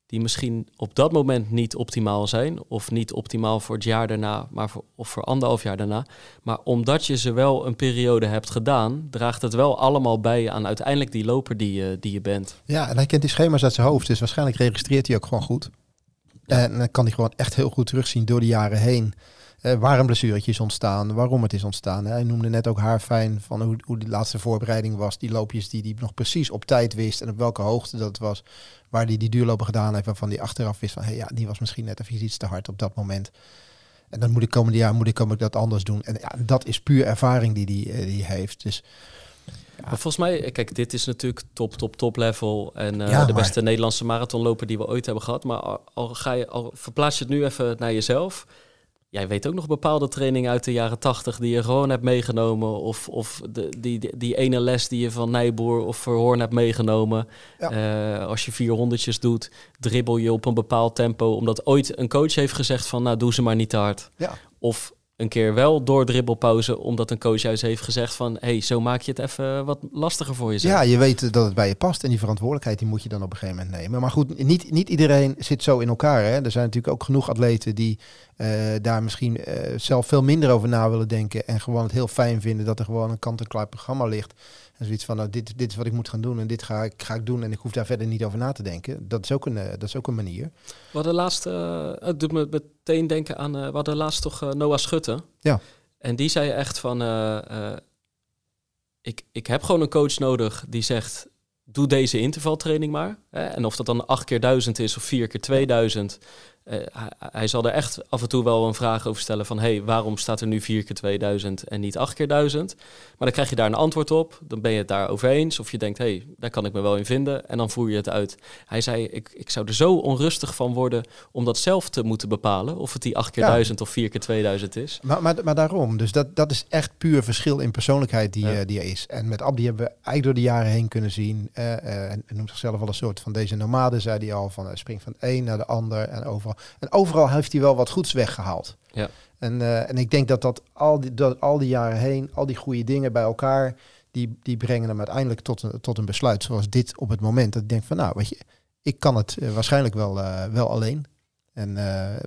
Speaker 6: die misschien op dat moment niet optimaal zijn, of niet optimaal voor het jaar daarna, maar voor, of voor anderhalf jaar daarna. Maar omdat je ze wel een periode hebt gedaan, draagt het wel allemaal bij aan uiteindelijk die loper die je, die je bent.
Speaker 7: Ja, en hij kent die schema's uit zijn hoofd, dus waarschijnlijk registreert hij ook gewoon goed. En dan kan hij gewoon echt heel goed terugzien door de jaren heen. Uh, waar een blessuretje is ontstaan, waarom het is ontstaan. Hij noemde net ook haar fijn van hoe, hoe de laatste voorbereiding was. Die loopjes die hij nog precies op tijd wist en op welke hoogte dat was. Waar hij die duurlopen gedaan heeft, waarvan hij achteraf wist van... Hey, ja, die was misschien net even iets te hard op dat moment. En dan moet ik komende jaar moet ik, kom ik dat anders doen. En ja, dat is puur ervaring die, die hij die heeft. Dus
Speaker 6: maar volgens mij, kijk, dit is natuurlijk top, top, top level. En uh, de beste Nederlandse marathonloper die we ooit hebben gehad. Maar al, ga je, al verplaats je het nu even naar jezelf. Jij weet ook nog bepaalde trainingen uit de jaren tachtig die je gewoon hebt meegenomen. Of, of de, die, die, die ene les die je van Nijboer of Verhoorn hebt meegenomen. Uh, als je vier honderdjes doet, dribbel je op een bepaald tempo. Omdat ooit een coach heeft gezegd van, nou doe ze maar niet te hard.
Speaker 7: Ja.
Speaker 6: Of een keer wel door dribbelpauze, omdat een coach juist heeft gezegd van, hey, zo maak je het even wat lastiger voor jezelf.
Speaker 7: Ja, je weet dat het bij je past en die verantwoordelijkheid die moet je dan op een gegeven moment nemen. Maar goed, niet, niet iedereen zit zo in elkaar. Hè? Er zijn natuurlijk ook genoeg atleten die daar misschien uh, zelf veel minder over na willen denken en gewoon het heel fijn vinden dat er gewoon een kant-en-klaar programma ligt. En zoiets van, nou, dit, dit is wat ik moet gaan doen en dit ga ik, ga ik doen en ik hoef daar verder niet over na te denken. Dat is ook een, uh, dat is ook een manier.
Speaker 6: We hadden laatst, het doet me meteen denken aan, we hadden laatst toch Noah Schutte.
Speaker 7: Ja.
Speaker 6: En die zei echt van, ik, ik heb gewoon een coach nodig die zegt, doe deze intervaltraining maar. Hè? En of dat dan acht keer duizend is of vier keer 2000, uh, hij, zal er echt af en toe wel een vraag over stellen van... hey, waarom staat er nu 4 keer 2000 en niet 8 keer 1000? Maar dan krijg je daar een antwoord op. Dan ben je het daarover eens. Of je denkt, hey, daar kan ik me wel in vinden. En dan voer je het uit. Hij zei, ik, ik zou er zo onrustig van worden om dat zelf te moeten bepalen. Of het die 8 keer ja. 1000 of 4 keer 2000 is.
Speaker 7: Maar, maar, maar daarom. Dus dat, dat is echt puur verschil in persoonlijkheid die, ja. uh, die er is. En met Abdi hebben we eigenlijk door de jaren heen kunnen zien. Uh, en noemt zichzelf wel een soort van deze nomade, zei hij al. Van spring van de een naar de ander en overal. En overal heeft hij wel wat goeds weggehaald.
Speaker 6: Ja.
Speaker 7: En, uh, en ik denk dat dat al die, dat al die jaren heen, al die goede dingen bij elkaar, die, die brengen hem uiteindelijk tot een, tot een besluit zoals dit op het moment. Dat ik denk van nou, weet je, ik kan het uh, waarschijnlijk wel, uh, wel alleen. En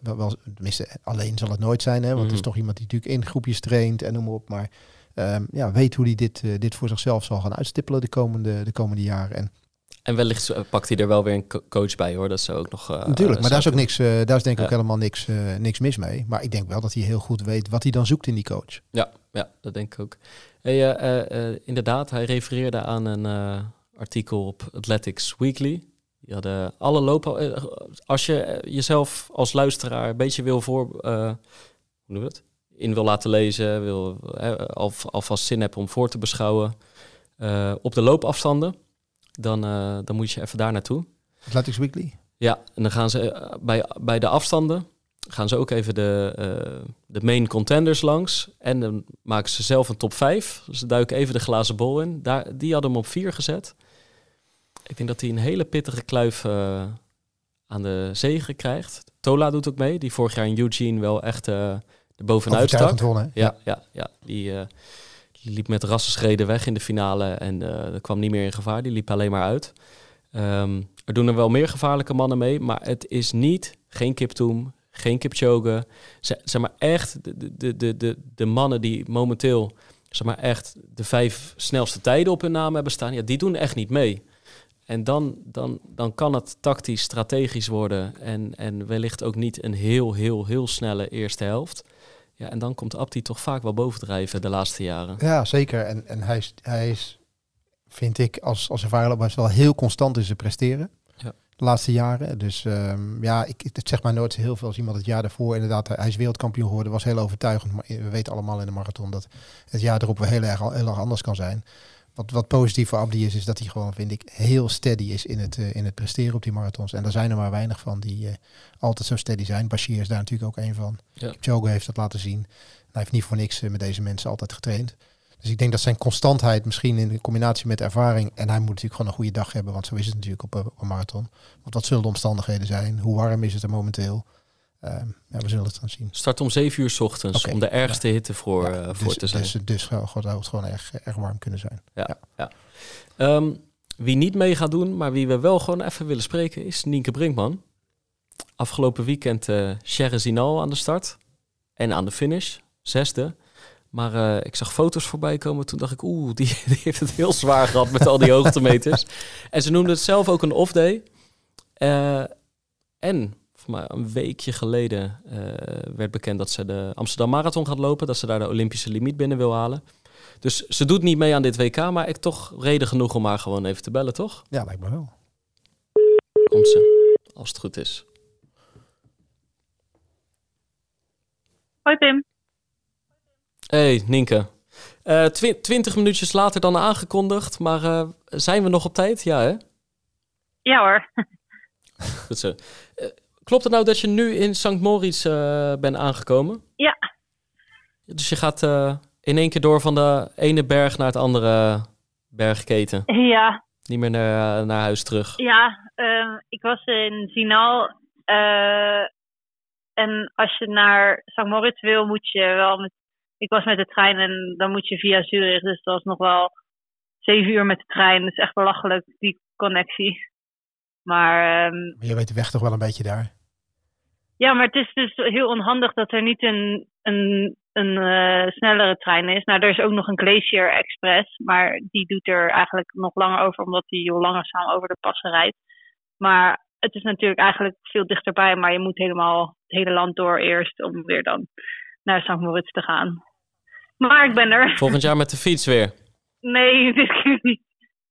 Speaker 7: wel, wel, tenminste, alleen zal het nooit zijn, hè, want mm het is toch iemand die natuurlijk in groepjes traint en noem maar op. Maar um, ja, weet hoe hij dit, dit voor zichzelf zal gaan uitstippelen de komende, de komende jaren. En
Speaker 6: en wellicht pakt hij er wel weer een coach bij hoor. Dat zou ook nog. Uh,
Speaker 7: Natuurlijk, maar daar is ook niks. Uh, daar is denk ik ja. ook helemaal niks, uh, niks mis mee. Maar ik denk wel dat hij heel goed weet wat hij dan zoekt in die coach.
Speaker 6: Ja, ja dat denk ik ook. Hey, inderdaad, hij refereerde aan een artikel op Athletics Weekly. Die hadden alle lopen. als je jezelf als luisteraar een beetje wil voor. hoe noem het? In wil laten lezen, wil al, alvast zin hebben om voor te beschouwen. op de loopafstanden dan, uh, dan moet je even daar naartoe.
Speaker 7: Athletics Weekly?
Speaker 6: Ja, en dan gaan ze uh, bij, bij de afstanden gaan ze ook even de, uh, de main contenders langs. En dan maken ze zelf een top 5. Dus ze duiken even de glazen bol in. Daar, die hadden hem op 4 gezet. Ik denk dat hij een hele pittige kluif aan de zegen krijgt. Tola doet ook mee, die vorig jaar in Eugene wel echt er bovenuit stak.
Speaker 7: Wonnen,
Speaker 6: ja, ja, ja, die die liep met rassenschreden weg in de finale en uh, kwam niet meer in gevaar. Die liep alleen maar uit. Um, er doen er wel meer gevaarlijke mannen mee, maar het is niet, geen Kiptoum, geen Kipchoge. Zeg maar echt de, de, de, de, de mannen die momenteel zeg maar echt de vijf snelste tijden op hun naam hebben staan, ja, die doen echt niet mee. En dan, dan, dan kan het tactisch, strategisch worden en, en wellicht ook niet een heel, heel, heel snelle eerste helft. Ja, en dan komt Abdi toch vaak wel bovendrijven de laatste jaren.
Speaker 7: Ja, zeker. En, en hij, is, hij is, vind ik, als, als ervaren wel heel constant in zijn presteren.
Speaker 6: Ja.
Speaker 7: De laatste jaren. Dus um, ja, ik, het zegt mij nooit heel veel als iemand het jaar daarvoor. Inderdaad, hij is wereldkampioen geworden, was heel overtuigend. Maar we weten allemaal in de marathon dat het jaar erop weer heel erg, heel erg anders kan zijn. Wat, wat positief voor Abdi is, is dat hij gewoon, vind ik, heel steady is in het, uh, in het presteren op die marathons. En er zijn er maar weinig van die uh, altijd zo steady zijn. Bashir is daar natuurlijk ook een van.
Speaker 6: Ja.
Speaker 7: Heeft dat laten zien. Hij heeft niet voor niks uh, met deze mensen altijd getraind. Dus ik denk dat zijn constantheid misschien in combinatie met ervaring... en hij moet natuurlijk gewoon een goede dag hebben, want zo is het natuurlijk op, op een marathon. Want wat zullen de omstandigheden zijn? Hoe warm is het er momenteel? Uh, ja, we zullen het gaan zien.
Speaker 6: Start om 7 uur s ochtends okay. om de ergste ja. hitte voor, ja, uh, voor
Speaker 7: dus,
Speaker 6: te zijn.
Speaker 7: Dus, dus God, het gewoon erg, erg warm kunnen zijn.
Speaker 6: Ja, ja. Um, wie niet mee gaat doen, maar wie we wel gewoon even willen spreken, is Nienke Brinkman. Afgelopen weekend uh, Sherry Zinal aan de start en aan de finish, zesde. Maar uh, ik zag foto's voorbij komen. Toen dacht ik, oeh, die, die heeft het heel zwaar gehad met al die hoogtemeters. En ze noemde het zelf ook een off-day. En voor mij een weekje geleden werd bekend dat ze de Amsterdam Marathon gaat lopen. Dat ze daar de Olympische limiet binnen wil halen. Dus ze doet niet mee aan dit WK, maar ik toch reden genoeg om haar gewoon even te bellen, toch?
Speaker 7: Ja, lijkt me wel.
Speaker 6: Komt ze, als het goed is.
Speaker 8: Hoi Pim.
Speaker 6: Hey Nienke. Uh, twintig minuutjes later dan aangekondigd, maar uh, zijn we nog op tijd? Ja, hè?
Speaker 8: Ja hoor.
Speaker 6: Goed zo. Uh, klopt het nou dat je nu in St. Moritz bent aangekomen?
Speaker 8: Ja.
Speaker 6: Dus je gaat in één keer door van de ene berg naar het andere bergketen?
Speaker 8: Ja.
Speaker 6: Niet meer naar, naar huis terug?
Speaker 8: Ja, ehm, ik was in Zinal. en als je naar St. Moritz wil, moet je wel met ik was met de trein en dan moet je via Zurich. Dus dat was nog wel zeven uur met de trein. Dat is echt belachelijk, die connectie. Maar... Um,
Speaker 7: je weet de weg toch wel een beetje daar?
Speaker 8: Ja, maar het is dus heel onhandig dat er niet een, een, een uh, snellere trein is. Nou, er is ook nog een Glacier Express. Maar die doet er eigenlijk nog langer over, omdat die heel langzaam over de passen rijdt. Maar het is natuurlijk eigenlijk veel dichterbij. Maar je moet helemaal het hele land door eerst om weer dan naar St. Moritz te gaan. Maar ik ben er.
Speaker 6: Volgend jaar met de fiets weer?
Speaker 8: Nee, dit keer niet.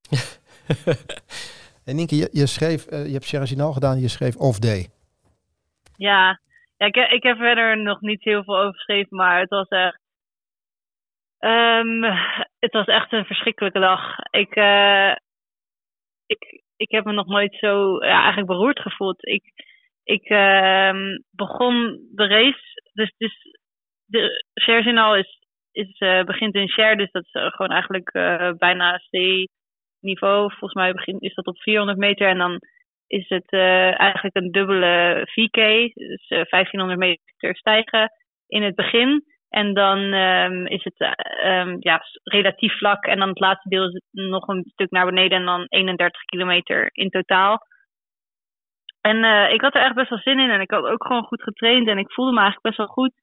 Speaker 7: en Nienke, je, je schreef, uh, je hebt Sherry gedaan, je schreef Off Day.
Speaker 8: Ja, ja ik, ik heb verder nog niet heel veel over geschreven, maar het was echt... Um, het was echt een verschrikkelijke dag. Ik, uh, ik, ik heb me nog nooit zo ja, eigenlijk beroerd gevoeld. Ik, ik uh, begon de race, dus, dus de Cherzinal is is, uh, begint in share, dus dat is uh, gewoon eigenlijk bijna C-niveau. Volgens mij begint, is dat op 400 meter en dan is het eigenlijk een dubbele VK, dus 1500 meter stijgen in het begin. En dan um, is het um, ja, relatief vlak en dan het laatste deel nog een stuk naar beneden en dan 31 kilometer in totaal. En ik had er echt best wel zin in en ik had ook gewoon goed getraind en ik voelde me eigenlijk best wel goed.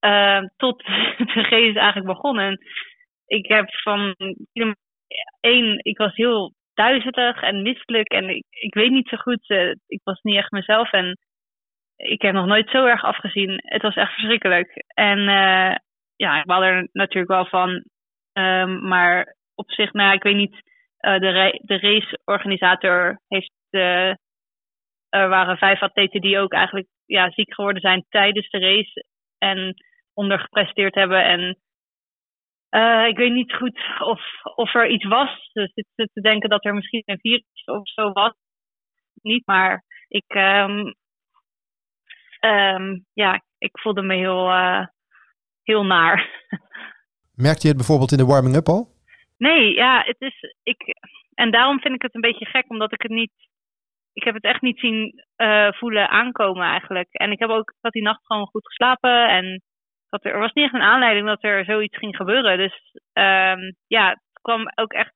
Speaker 8: Uh, tot de race eigenlijk begonnen. Ik heb van één, ik was heel duizelig en misselijk en ik, weet niet zo goed. Uh, ik was niet echt mezelf en ik heb nog nooit zo erg afgezien. Het was echt verschrikkelijk. En uh, ja, ik wou er natuurlijk wel van. Um, maar op zich, nou, ik weet niet. De, de raceorganisator heeft. er waren vijf atleten die ook eigenlijk ja, ziek geworden zijn tijdens de race. En ondergepresteerd hebben. En uh, ik weet niet goed of, of er iets was. Dus ik zit te denken dat er misschien een virus of zo was. Niet, maar ik, um, um, ja, ik voelde me heel, uh, heel naar.
Speaker 7: Merkte je het bijvoorbeeld in de warming-up al?
Speaker 8: Nee, ja, het is. Ik, en daarom vind ik het een beetje gek, omdat ik het niet. Ik heb het echt niet zien uh, voelen aankomen eigenlijk. En ik heb ook, ik had die nacht gewoon goed geslapen. En dat er, was niet echt een aanleiding dat er zoiets ging gebeuren. Dus um, ja, het kwam ook echt,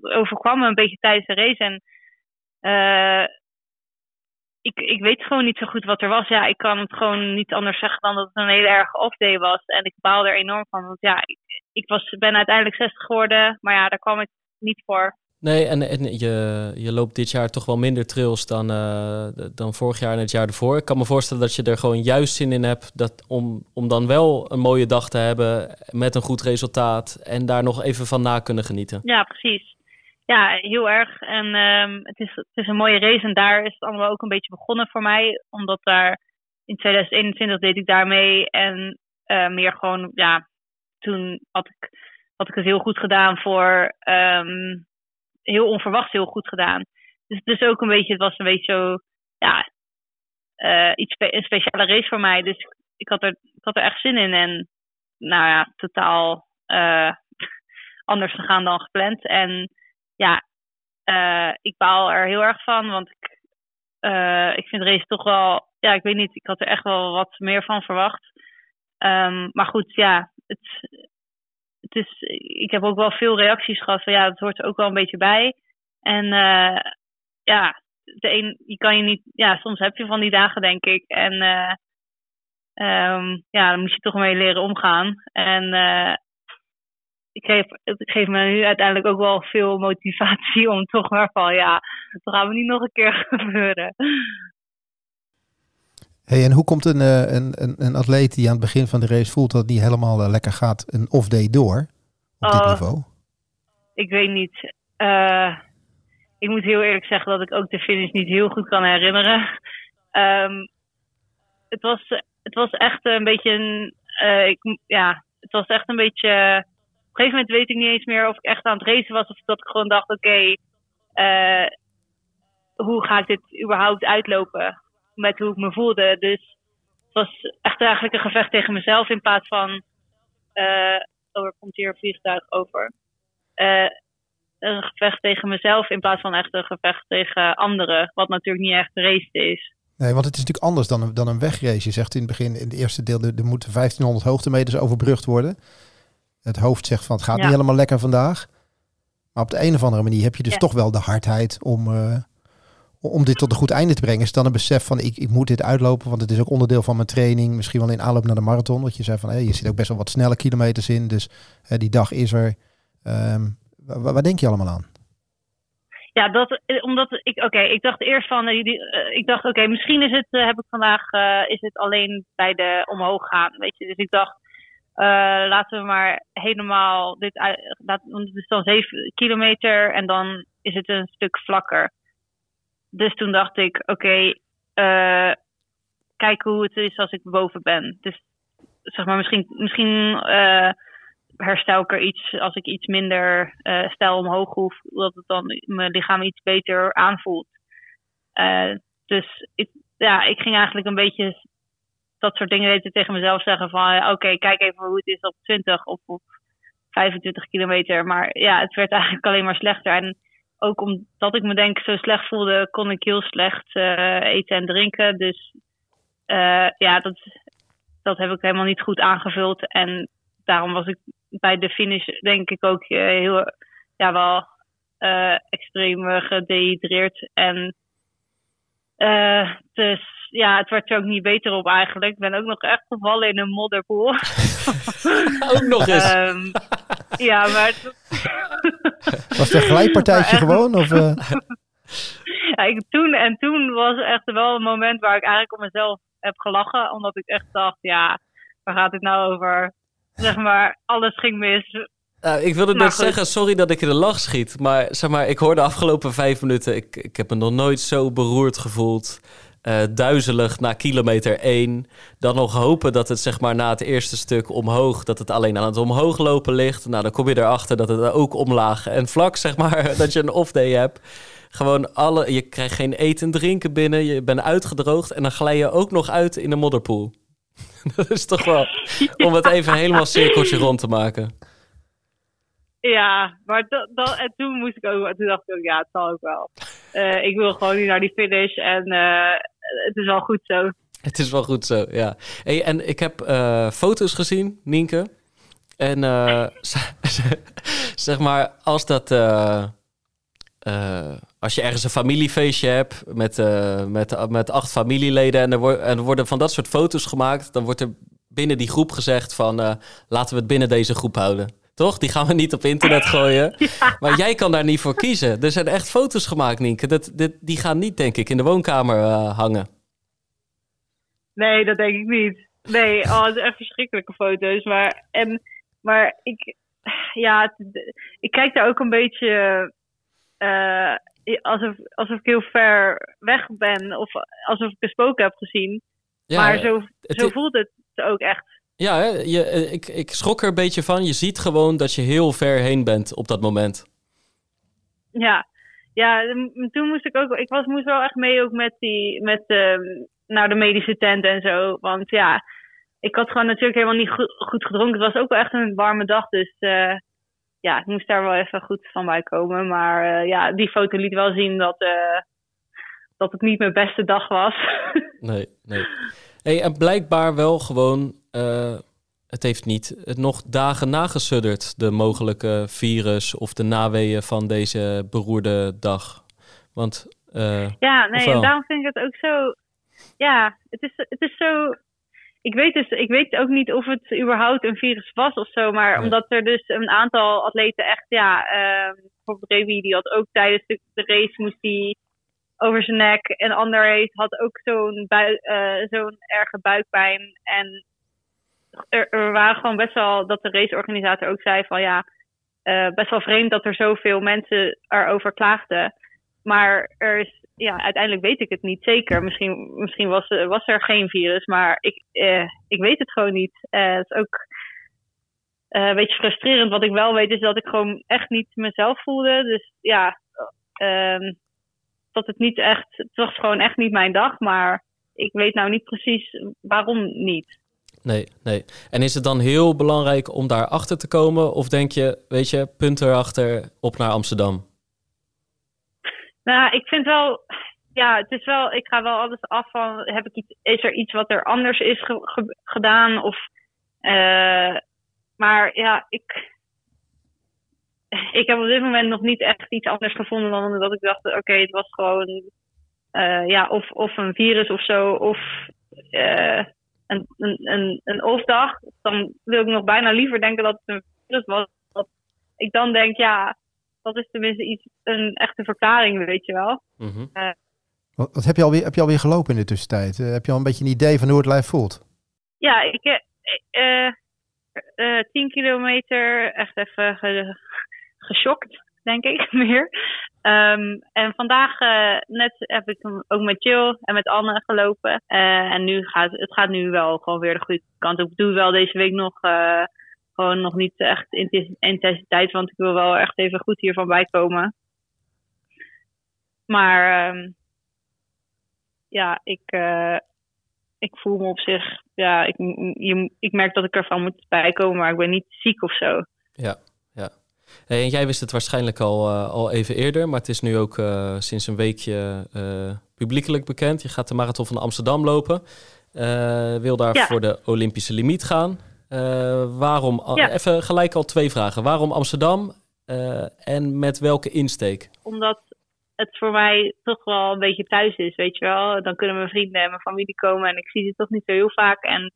Speaker 8: overkwam me een beetje tijdens de race. En uh, ik, ik weet gewoon niet zo goed wat er was. Ja, ik kan het gewoon niet anders zeggen dan dat het een hele erg off-day was. En ik baal er enorm van. Want ja, ik, ik was, ben uiteindelijk 60 geworden. Maar ja, daar kwam ik niet voor.
Speaker 6: Nee, en, en je, je loopt dit jaar toch wel minder trails dan, uh, dan vorig jaar en het jaar ervoor. Ik kan me voorstellen dat je er gewoon juist zin in hebt dat, om, om dan wel een mooie dag te hebben met een goed resultaat en daar nog even van na kunnen genieten.
Speaker 8: Ja, precies. Ja, heel erg. En um, het, is, het is een mooie race en daar is het allemaal ook een beetje begonnen voor mij. Omdat daar in 2021 deed ik daarmee en uh, meer gewoon, ja, toen had ik, had ik het heel goed gedaan voor... Um, heel onverwacht heel goed gedaan. Dus het is ook een beetje, het was een beetje zo, ja, uh, iets een speciale race voor mij. Dus ik had er, ik had er echt zin in. En nou ja, totaal uh, anders gegaan dan gepland. En ja, uh, ik baal er heel erg van, want ik, ik vind de race toch wel, ja, ik weet niet, ik had er echt wel wat meer van verwacht. Um, maar goed, ja, het, het ik heb ook wel veel reacties gehad van ja, dat hoort er ook wel een beetje bij. En uh, ja, de een, je kan je niet, ja, soms heb je van die dagen, denk ik. En uh, um, ja, dan moet je toch mee leren omgaan. En uh, ik geef, het geeft me nu uiteindelijk ook wel veel motivatie om toch maar van ja, dat gaan we niet nog een keer gebeuren.
Speaker 7: Hey, en hoe komt een, een, een, een, atleet die aan het begin van de race voelt dat niet helemaal lekker gaat, een off-day door op dit oh, niveau?
Speaker 8: Ik weet niet. ik moet heel eerlijk zeggen dat ik ook de finish niet heel goed kan herinneren. Um, het, was, het was echt een beetje een. ik, ja, het was echt een beetje. Op een gegeven moment weet ik niet eens meer of ik echt aan het racen was of dat ik gewoon dacht: oké, hoe ga ik dit überhaupt uitlopen met hoe ik me voelde. Dus het was echt eigenlijk een gevecht tegen mezelf in plaats van, uh, oh, er komt hier een vliegtuig over. Uh, een gevecht tegen mezelf in plaats van echt een gevecht tegen anderen, wat natuurlijk niet echt een race is.
Speaker 7: Nee, want het is natuurlijk anders dan een, dan een wegrace. Je zegt in het begin, in het eerste deel, er, moeten 1500 hoogtemeters overbrugd worden. Het hoofd zegt van het gaat niet helemaal lekker vandaag. Maar op de een of andere manier heb je dus toch wel de hardheid om, uh, om dit tot een goed einde te brengen. Is dan een besef van ik, ik moet dit uitlopen, want het is ook onderdeel van mijn training. Misschien wel in aanloop naar de marathon. Want je zei van hey, je zit ook best wel wat snelle kilometers in. Dus uh, die dag is er. Um, waar, denk je allemaal aan?
Speaker 8: Ja, dat, omdat ik, oké, ik dacht eerst van, uh, ik dacht, oké, misschien is het, heb ik vandaag, is het alleen bij de omhoog gaan, weet je. Dus ik dacht, laten we maar helemaal dit uit. Het is dan 7 kilometer en dan is het een stuk vlakker. Dus toen dacht ik, oké, eh, kijk hoe het is als ik boven ben. Dus zeg maar, misschien, misschien uh, herstel ik er iets als ik iets minder uh, stijl omhoog hoef, dat het dan mijn lichaam iets beter aanvoelt. dus ik, ja, ik ging eigenlijk een beetje dat soort dingen weten tegen mezelf zeggen van oké, kijk even hoe het is op 20 of op 25 kilometer. Maar ja, het werd eigenlijk alleen maar slechter. En ook omdat ik me denk zo slecht voelde, kon ik heel slecht uh, eten en drinken. Dus uh, ja, dat, dat heb ik helemaal niet goed aangevuld. En daarom was ik bij de finish denk ik ook uh, heel, ja, wel extreem gedehydreerd. En dus ja, het werd er ook niet beter op eigenlijk. Ik ben ook nog echt gevallen in een modderpoel.
Speaker 6: ook nog eens.
Speaker 8: um, ja, maar...
Speaker 7: was het een glijpartijtje gewoon? Of, uh...
Speaker 8: ja, ik, toen, en toen was echt wel een moment waar ik eigenlijk op mezelf heb gelachen. Omdat ik echt dacht, ja, waar gaat het nou over? Zeg maar, alles ging mis.
Speaker 6: Nou, ik wilde net zeggen, sorry dat ik in de lach schiet. Maar zeg maar, ik hoorde de afgelopen vijf minuten... Ik, ik heb me nog nooit zo beroerd gevoeld uh, duizelig na kilometer 1. Dan nog hopen dat het zeg maar na het eerste stuk omhoog, dat het alleen aan het omhoog lopen ligt. Nou, dan kom je erachter dat het ook omlaag en vlak zeg maar, dat je een off-day hebt. Gewoon alle, je krijgt geen eten en drinken binnen, je bent uitgedroogd en dan glij je ook nog uit in de modderpoel. dat is toch wel, om het even helemaal cirkeltje rond te maken.
Speaker 8: Ja, maar dat, en toen moest ik ook, toen dacht ik ook, ja, het zal ook wel. Uh, ik wil gewoon nu naar die finish en uh, het is wel goed zo.
Speaker 6: Het is wel goed zo, ja. Hey, en ik heb uh, foto's gezien, Nienke. En zeg maar, als dat. als je ergens een familiefeestje hebt met, met, met acht familieleden en er, en er worden van dat soort foto's gemaakt, dan wordt er binnen die groep gezegd van laten we het binnen deze groep houden. Toch? Die gaan we niet op internet gooien. Maar jij kan daar niet voor kiezen. Er zijn echt foto's gemaakt, Nienke. Dat, die gaan niet, denk ik, in de woonkamer uh, hangen.
Speaker 8: Nee, dat denk ik niet. Nee, oh, het zijn echt verschrikkelijke foto's. Maar, en, maar ik, ja, ik kijk daar ook een beetje uh, alsof, alsof ik heel ver weg ben. Of alsof ik een spook heb gezien. Ja, maar zo, zo voelt het ook echt.
Speaker 6: Ja, je, eh, ik, ik schrok er een beetje van. Je ziet gewoon dat je heel ver heen bent op dat moment.
Speaker 8: Ja, ja toen moest ik ook. Ik was, moest wel echt mee ook met, die, met nou, de medische tent en zo. Want ja, ik had gewoon natuurlijk helemaal niet goed, goed gedronken. Het was ook wel echt een warme dag. Dus uh, ja, ik moest daar wel even goed van bij komen. Maar uh, ja, die foto liet wel zien dat, dat het niet mijn beste dag was.
Speaker 6: nee, nee. Hey, en blijkbaar wel gewoon uh, het heeft niet het nog dagen nagesudderd, de mogelijke virus of de naweeën van deze beroerde dag. Want, uh,
Speaker 8: ja, nee, en daarom vind ik het ook zo. Ja, het is, het is zo. Ik weet, dus, ik weet ook niet of het überhaupt een virus was of zo, maar omdat er dus een aantal atleten echt, ja, uh, bijvoorbeeld Revi, die had ook tijdens de, race moest die over zijn nek. Een ander heeft, had ook zo'n uh, zo'n erge buikpijn. En er, waren gewoon best wel dat de raceorganisator ook zei van ja, uh, best wel vreemd dat er zoveel mensen erover klaagden. Maar er is, ja, uiteindelijk weet ik het niet zeker. Misschien, misschien was, was er geen virus, maar ik, uh, ik weet het gewoon niet. Uh, het is ook een beetje frustrerend. Wat ik wel weet is dat ik gewoon echt niet mezelf voelde. Dus ja, um, dat het niet echt, het was gewoon echt niet mijn dag. Maar ik weet nou niet precies waarom niet.
Speaker 6: Nee, nee. En is het dan heel belangrijk om daar achter te komen? Of denk je, weet je, punt erachter, op naar Amsterdam?
Speaker 8: Nou, ik vind wel, ja, het is wel, ik ga wel alles af van, heb ik iets, is er iets wat er anders is gedaan? Of, uh, maar ja, ik, ik heb op dit moment nog niet echt iets anders gevonden dan dat ik dacht, oké, het was gewoon, uh, ja, of, of een virus of zo, of uh, een, een, een, off-dag. Dan wil ik nog bijna liever denken dat het een virus was. Dat ik dan denk, ja, dat is tenminste iets, een echte verklaring, weet je wel.
Speaker 7: Mm -hmm. uh, wat, wat, heb, je alweer, heb je alweer gelopen in de tussentijd? Uh, heb je al een beetje een idee van hoe het lijf voelt?
Speaker 8: Ja, ik uh, uh, 10 kilometer echt even ge, geschokt, denk ik meer. Um, en vandaag uh, net heb ik ook met Jill en met Anne gelopen. Uh, en nu gaat het gaat nu wel gewoon weer de goede kant op. Ik doe wel deze week nog uh, gewoon nog niet echt intensiteit, want ik wil wel echt even goed hiervan bijkomen. Maar um, ja, ik, ik voel me op zich, ja, ik, ik merk dat ik ervan moet bijkomen, maar ik ben niet ziek of zo.
Speaker 6: Ja. Hey, en jij wist het waarschijnlijk al, uh, al even eerder, maar het is nu ook uh, sinds een weekje uh, publiekelijk bekend. Je gaat de Marathon van Amsterdam lopen. wil daar ja. voor de Olympische limiet gaan. waarom, ja. even gelijk al twee vragen. Waarom Amsterdam en met welke insteek?
Speaker 8: Omdat het voor mij toch wel een beetje thuis is, weet je wel. Dan kunnen mijn vrienden en mijn familie komen en ik zie ze toch niet zo heel vaak. En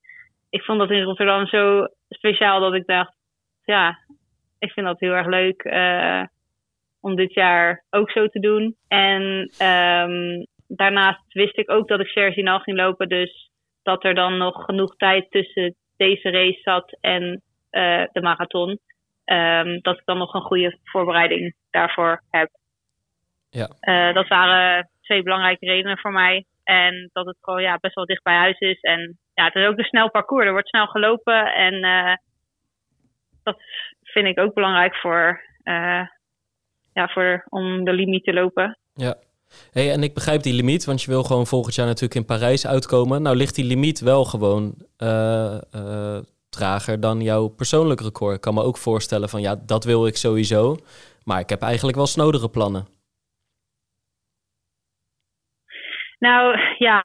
Speaker 8: ik vond dat in Rotterdam zo speciaal dat ik dacht, ja, ik vind dat heel erg leuk uh, om dit jaar ook zo te doen. En um, daarnaast wist ik ook dat ik Serginal ging lopen. Dus dat er dan nog genoeg tijd tussen deze race zat en uh, de marathon. Um, dat ik dan nog een goede voorbereiding daarvoor heb.
Speaker 6: Ja.
Speaker 8: Uh, dat waren twee belangrijke redenen voor mij. En dat het gewoon ja, best wel dicht bij huis is. En ja, het is ook een snel parcours. Er wordt snel gelopen. En uh, dat vind ik ook belangrijk voor, uh, ja, voor, om de limiet te lopen.
Speaker 6: Ja. Hey, en ik begrijp die limiet, want je wil gewoon volgend jaar natuurlijk in Parijs uitkomen. Nou ligt die limiet wel gewoon uh, uh, trager dan jouw persoonlijk record. Ik kan me ook voorstellen van ja, dat wil ik sowieso. Maar ik heb eigenlijk wel snodere plannen.
Speaker 8: Nou ja,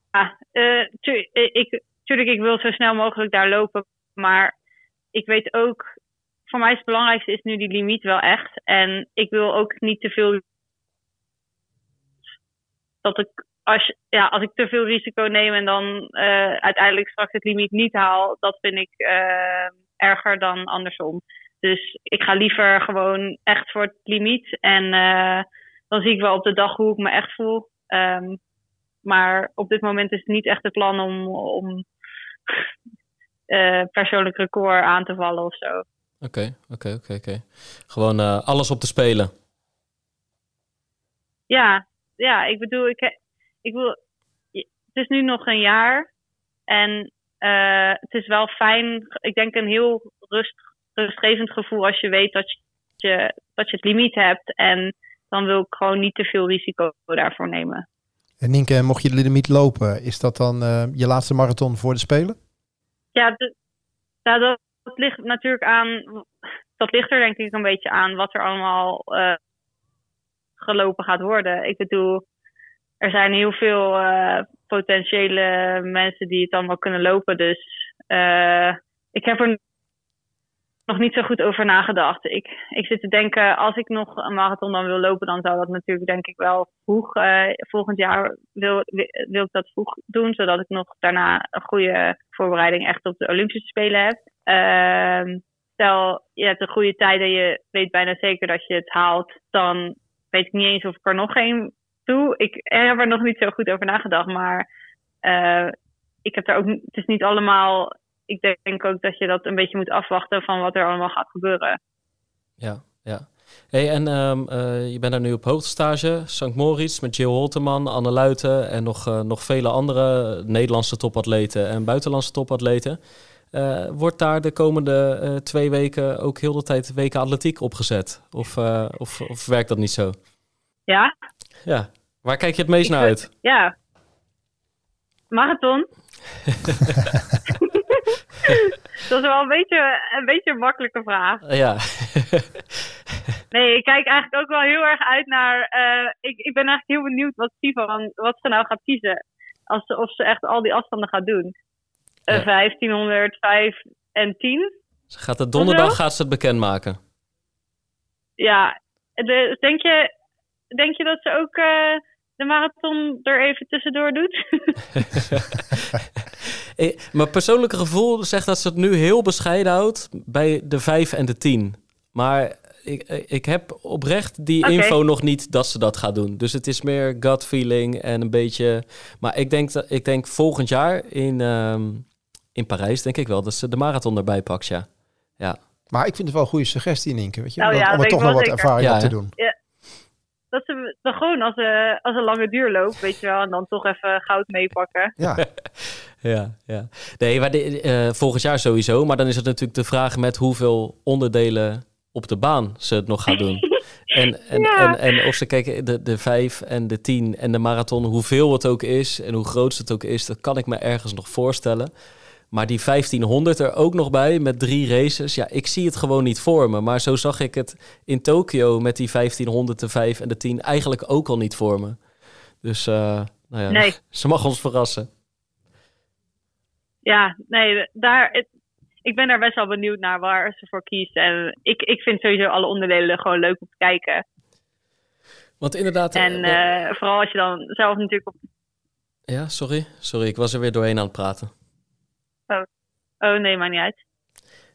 Speaker 8: uh, tu ik, tuurlijk, ik wil zo snel mogelijk daar lopen. Maar ik weet ook voor mij is het belangrijkste is nu die limiet wel echt. En ik wil ook niet te veel. Dat ik, als, ja, als ik te veel risico neem en dan uh, uiteindelijk straks het limiet niet haal, dat vind ik uh, erger dan andersom. Dus ik ga liever gewoon echt voor het limiet. En uh, dan zie ik wel op de dag hoe ik me echt voel. Um, maar op dit moment is het niet echt het plan om, om persoonlijk record aan te vallen of zo.
Speaker 6: Oké, oké, oké, oké. Gewoon uh, alles op te spelen.
Speaker 8: Ja, ja, ik bedoel, ik, ik wil, het is nu nog een jaar en uh, het is wel fijn, ik denk een heel rust, rustgevend gevoel als je weet dat je, dat je het limiet hebt en dan wil ik gewoon niet te veel risico daarvoor nemen.
Speaker 7: En Nienke, mocht je de limiet lopen, is dat dan uh, je laatste marathon voor de Spelen?
Speaker 8: Ja, de, ja dat, dat ligt natuurlijk aan, dat ligt er denk ik een beetje aan wat er allemaal uh, gelopen gaat worden. Ik bedoel, er zijn heel veel uh, potentiële mensen die het allemaal kunnen lopen. Dus uh, ik heb er nog niet zo goed over nagedacht. Ik, ik zit te denken, als ik nog een marathon dan wil lopen, dan zou dat natuurlijk denk ik wel vroeg. Uh, volgend jaar wil, wil ik dat vroeg doen, zodat ik nog daarna een goede voorbereiding echt op de Olympische Spelen heb. Uh, stel, je hebt een goede tijd en je weet bijna zeker dat je het haalt, dan weet ik niet eens of ik er nog geen toe. Ik heb er nog niet zo goed over nagedacht, maar uh, ik heb er ook. Het is niet allemaal. Ik denk ook dat je dat een beetje moet afwachten van wat er allemaal gaat gebeuren.
Speaker 6: Ja, ja. Hey, en um, uh, je bent daar nu op hoogtestage, St. Moritz, met Jill Holteman, Anne Luiten en nog, uh, nog vele andere Nederlandse topatleten en buitenlandse topatleten. Uh, wordt daar de komende twee weken ook heel de tijd weken atletiek opgezet? Of, of, of werkt dat niet zo?
Speaker 8: Ja.
Speaker 6: Ja. Waar kijk je het meest naar uit?
Speaker 8: Ja. Marathon. dat is wel een beetje, een beetje een makkelijke vraag.
Speaker 6: Ja.
Speaker 8: nee, ik kijk eigenlijk ook wel heel erg uit naar. Ik, ik ben eigenlijk heel benieuwd wat Sivan, wat ze nou gaat kiezen. Als ze, of ze echt al die afstanden gaat doen. Uh, ja. 1500, 5 en 10.
Speaker 6: Ze gaat het donderdag gaat ze het bekendmaken.
Speaker 8: Ja, de, denk, je, denk je dat ze ook uh, de marathon er even tussendoor doet?
Speaker 6: Mijn persoonlijke gevoel zegt dat ze het nu heel bescheiden houdt bij de 5 en de 10. Maar ik, ik heb oprecht die okay. info nog niet dat ze dat gaat doen. Dus het is meer gut feeling en een beetje. Maar ik denk, dat, ik denk volgend jaar in, um, in Parijs, denk ik wel dat ze de marathon erbij pakt. Ja. ja.
Speaker 7: Maar ik vind het wel een goede suggestie, Nienke. Weet je?
Speaker 8: Nou, ja,
Speaker 7: om er toch nog wat ervaring
Speaker 8: ja,
Speaker 7: op te doen.
Speaker 8: Ja. Dat ze dan gewoon als een, als een lange duur loopt, weet je wel, en dan toch even goud meepakken.
Speaker 7: Ja.
Speaker 6: ja, ja. Nee, maar de, uh, volgend jaar sowieso. Maar dan is het natuurlijk de vraag met hoeveel onderdelen op de baan ze het nog gaan doen. En, en, ja. en, en, of ze kijken, de, de vijf en de tien en de marathon, hoeveel het ook is en hoe groot het ook is, dat kan ik me ergens nog voorstellen. Maar die 1500 er ook nog bij met drie races, ja, ik zie het gewoon niet voor me. Maar zo zag ik het in Tokio met die 1500, de 5 en de 10 eigenlijk ook al niet voor me. Dus uh, nou ja,
Speaker 8: nee.
Speaker 6: ze mag ons verrassen.
Speaker 8: Ja, nee, daar, het, ik ben daar best wel benieuwd naar waar ze voor kiest. En ik, ik vind sowieso alle onderdelen gewoon leuk om te kijken.
Speaker 6: Want inderdaad...
Speaker 8: En uh, vooral als je dan zelf natuurlijk op...
Speaker 6: Ja, sorry. Sorry, ik was er weer doorheen aan het praten.
Speaker 8: Oh, oh nee, maakt niet uit.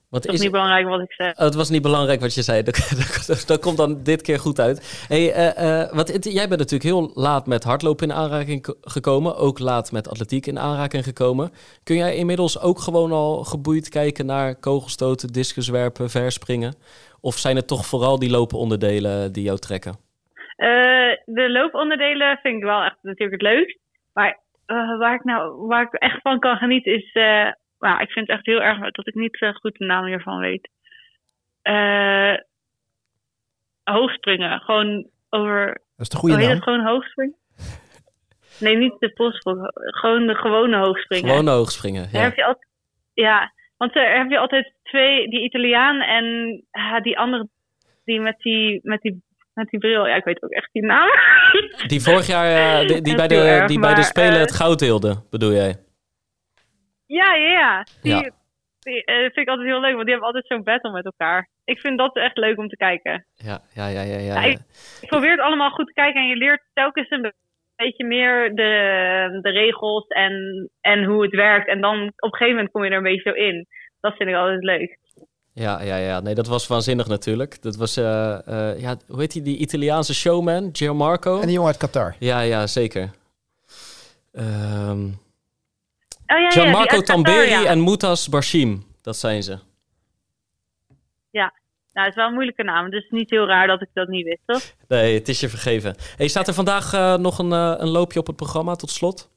Speaker 6: Wat
Speaker 8: het is niet belangrijk wat ik zeg.
Speaker 6: Oh, het was niet belangrijk wat je zei. Dat, dat komt dan dit keer goed uit. Hey, uh, uh, wat, jij bent natuurlijk heel laat met hardlopen in aanraking gekomen. Ook laat met atletiek in aanraking gekomen. Kun jij inmiddels ook gewoon al geboeid kijken naar kogelstoten, discuswerpen, verspringen? Of zijn het toch vooral die looponderdelen die jou trekken?
Speaker 8: Uh, de looponderdelen vind ik wel echt natuurlijk het leukst. Maar waar, ik nou, waar ik echt van kan genieten is nou, ik vind het echt heel erg dat ik niet uh, goed de naam hiervan weet. Uh, hoogspringen. Gewoon over.
Speaker 7: Dat is de goede
Speaker 8: oh,
Speaker 7: naam.
Speaker 8: het gewoon hoogspringen? Nee, niet de postbok. Gewoon de gewone hoogspringen.
Speaker 6: Gewone hoogspringen. Ja.
Speaker 8: Heb je altijd, ja, want daar heb je altijd twee, die Italiaan en uh, die andere, die met die, met die met die bril. Ja, ik weet ook echt die naam.
Speaker 6: Die vorig jaar, uh, die, die bij de, erg, die bij de Spelen uh, het goud deelde, bedoel jij?
Speaker 8: Ja, ja, ja. Die, ja. die uh, vind ik altijd heel leuk, want die hebben altijd zo'n battle met elkaar. Ik vind dat echt leuk om te kijken.
Speaker 6: Ja, ja, ja, ja. ja,
Speaker 8: ja ik, ik, probeer het allemaal goed te kijken en je leert telkens een beetje meer de, de regels en, en hoe het werkt. En dan op een gegeven moment kom je er een beetje zo in. Dat vind ik altijd leuk.
Speaker 6: Ja, ja, ja. Nee, dat was waanzinnig natuurlijk. Dat was, uh, uh, ja, hoe heet die, die Italiaanse showman, Gianmarco?
Speaker 7: En die jongen uit Qatar.
Speaker 6: Ja, ja, zeker. Um,
Speaker 8: Oh, ja,
Speaker 6: Gianmarco
Speaker 8: ja,
Speaker 6: Tamberi
Speaker 8: Qatar, ja.
Speaker 6: en Mutas Barshim. Dat zijn ze.
Speaker 8: Ja, nou, het is wel een moeilijke naam. Dus niet heel raar dat ik dat niet wist, toch?
Speaker 6: Nee, het is je vergeven. Hey, staat er vandaag uh, nog een, uh, een loopje op het programma tot slot?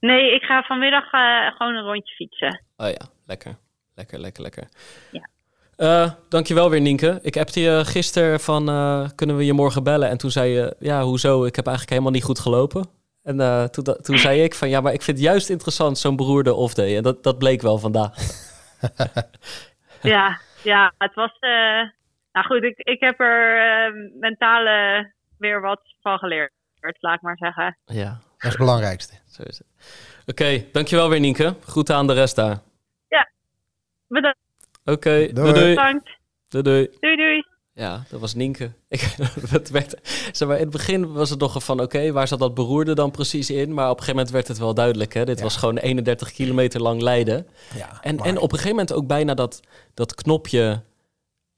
Speaker 8: Nee, ik ga vanmiddag uh, gewoon een rondje fietsen.
Speaker 6: Oh ja, lekker. Lekker, lekker, lekker.
Speaker 8: Ja.
Speaker 6: Uh, dankjewel weer, Nienke. Ik appte je gisteren van, kunnen we je morgen bellen? En toen zei je, ja, hoezo? Ik heb eigenlijk helemaal niet goed gelopen. En uh, toen, toen zei ik van ja, maar ik vind het juist interessant zo'n beroerde off-day. En dat, dat bleek wel vandaag.
Speaker 8: ja, ja, het was. Uh, nou goed, ik, ik heb er uh, mentale weer wat van geleerd, laat ik maar zeggen.
Speaker 6: Ja,
Speaker 7: dat is het belangrijkste.
Speaker 6: Zo is het. Oké, okay, dankjewel weer Nienke. Groeten aan de rest daar.
Speaker 8: Bedankt.
Speaker 6: Oké, okay,
Speaker 8: doei.
Speaker 6: doei.
Speaker 8: Bedankt.
Speaker 6: Doei doei.
Speaker 8: Doei doei.
Speaker 6: Ja, dat was Nienke. Ik, het werd, zeg maar, in het begin was het nog van, oké, okay, waar zat dat beroerde dan precies in? Maar op een gegein moment werd het wel duidelijk. Hè? Dit ja. was gewoon 31 kilometer lang leiden.
Speaker 7: Ja,
Speaker 6: en,
Speaker 7: maar...
Speaker 6: en op een gegeven moment ook bijna dat, dat knopje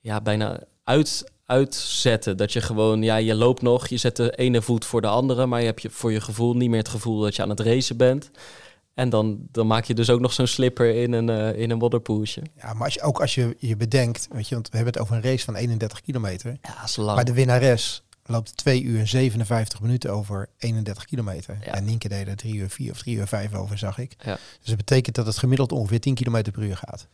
Speaker 6: ja, bijna uit, uitzetten. Dat je gewoon, ja, je loopt nog, je zet de ene voet voor de andere, maar je hebt je voor je gevoel niet meer het gevoel dat je aan het racen bent. En dan, dan maak je dus ook nog zo'n slipper in een, uh, in een modderpoesje.
Speaker 7: Ja, maar als je, ook als je je bedenkt, weet je, want we hebben het over een race van 31 kilometer.
Speaker 6: Ja, is lang.
Speaker 7: Maar de winnares loopt 2 uur en 57 minuten over 31 kilometer. Ja. En Nienke deed er 3 uur 4 of 3 uur 5 over, zag ik.
Speaker 6: Ja.
Speaker 7: Dus dat betekent dat het gemiddeld ongeveer 10 kilometer per uur gaat.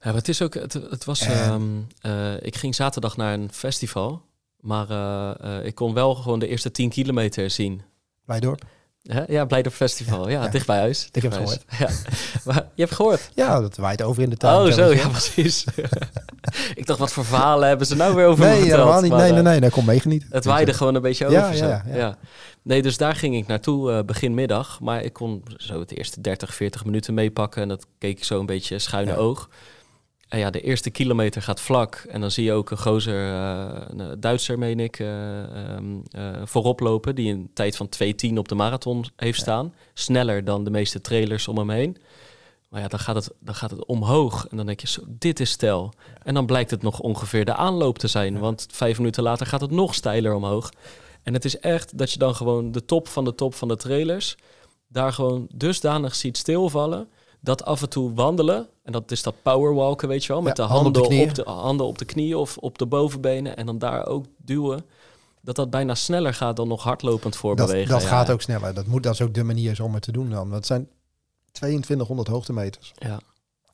Speaker 6: Ja, maar het is ook, het, het was,
Speaker 7: En-
Speaker 6: um, uh, ik ging zaterdag naar een festival, maar uh, ik kon wel gewoon de eerste 10 kilometer zien.
Speaker 7: Blijdorp?
Speaker 6: Hè? Ja, Blijdorp Festival. Ja, ja, dicht bij huis.
Speaker 7: Ik heb
Speaker 6: het
Speaker 7: gehoord.
Speaker 6: Ja. Maar, je hebt gehoord?
Speaker 7: Ja, dat waait over in de tuin.
Speaker 6: Oh, zo, ja, precies. ik dacht, wat voor verhalen hebben ze nou weer over
Speaker 7: nee, helemaal niet.
Speaker 6: Maar,
Speaker 7: nee, nee,
Speaker 6: uh,
Speaker 7: nee, daar komt meegenieten.
Speaker 6: Het waaide gewoon een beetje over.
Speaker 7: Ja,
Speaker 6: zo.
Speaker 7: ja.
Speaker 6: Nee, dus daar ging ik naartoe uh, begin middag. Maar ik kon zo het eerste 30, 40 minuten meepakken. En dat keek ik zo een beetje schuine oog. En ja, de eerste kilometer gaat vlak. En dan zie je ook een gozer, uh, een Duitser meen ik, um, voorop lopen. Die een tijd van 2.10 op de marathon heeft staan. Sneller dan de meeste trailers om hem heen. Maar ja, dan gaat, het, dan gaat het omhoog. En dan denk je, zo, dit is stijl. En dan blijkt het nog ongeveer de aanloop te zijn. Want vijf minuten later gaat het nog steiler omhoog. En het is echt dat je dan gewoon de top van de top van de trailers... daar gewoon dusdanig ziet stilvallen dat af en toe wandelen, en dat is dat powerwalken, weet je wel, met
Speaker 7: Ja,
Speaker 6: de handen
Speaker 7: handen op
Speaker 6: op
Speaker 7: de
Speaker 6: de, handen op de knieën of op de bovenbenen en dan daar ook duwen, dat dat bijna sneller gaat dan nog hardlopend voorbewegen.
Speaker 7: Dat, dat
Speaker 6: ja.
Speaker 7: gaat ook sneller. Dat, moet, dat is ook de manier om het te doen dan. Het zijn 2200 hoogtemeters
Speaker 6: Ja,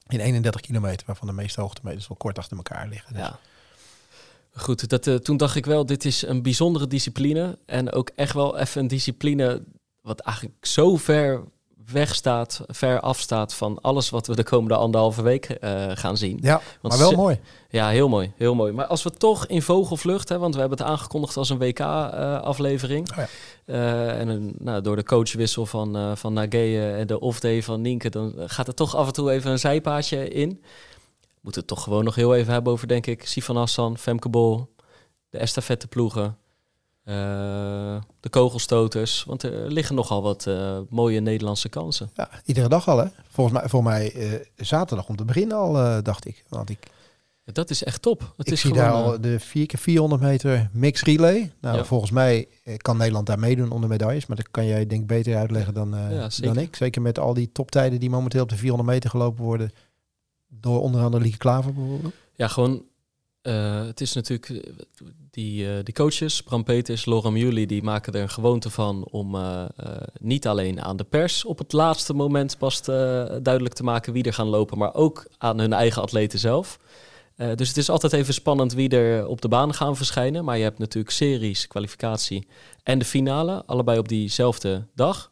Speaker 7: in 31 kilometer, waarvan de meeste hoogtemeters wel kort achter elkaar liggen. Dus
Speaker 6: ja. Goed, dat, uh, toen dacht ik wel, dit is een bijzondere discipline en ook echt wel even een discipline wat eigenlijk zo ver wegstaat, ver afstaat van alles wat we de komende anderhalve week uh, gaan zien.
Speaker 7: Ja, maar wel mooi.
Speaker 6: Ja, heel mooi, heel mooi. Maar als we toch in vogelvlucht, hè, want we hebben het aangekondigd als een WK-aflevering.
Speaker 7: Uh, oh ja.
Speaker 6: uh, en een, nou, door de coachwissel van, van Nageye en de off-day van Nienke, dan gaat er toch af en toe even een zijpaadje in. We moeten het toch gewoon nog heel even hebben over, denk ik, Sifan Hassan, Femke Bol, de estafette ploegen. Uh, de kogelstoters. Want er liggen nogal wat uh, mooie Nederlandse kansen.
Speaker 7: Ja, iedere dag al hè. Volgens mij, voor mij uh, zaterdag om te beginnen al, dacht ik. Want ik
Speaker 6: dat is echt top. Het
Speaker 7: ik
Speaker 6: is
Speaker 7: zie
Speaker 6: gewoon,
Speaker 7: daar al de 4 keer 400 meter mix relay. Nou,
Speaker 6: Ja.
Speaker 7: volgens mij eh, kan Nederland daar meedoen onder medailles. Maar dat kan jij denk ik beter uitleggen dan, eh,
Speaker 6: Ja,
Speaker 7: dan ik. Zeker met al die toptijden die momenteel op de 400 meter gelopen worden. Door onder andere Lieke Klaver bijvoorbeeld.
Speaker 6: Ja, gewoon. eh, het is natuurlijk. Eh, Die, coaches, Bram Peters, Laura Muley, die maken er een gewoonte van om eh, eh, niet alleen aan de pers op het laatste moment pas duidelijk te maken wie er gaan lopen, maar ook aan hun eigen atleten zelf. Dus het is altijd even spannend wie er op de baan gaan verschijnen. Maar je hebt natuurlijk series, kwalificatie en de finale, allebei op diezelfde dag.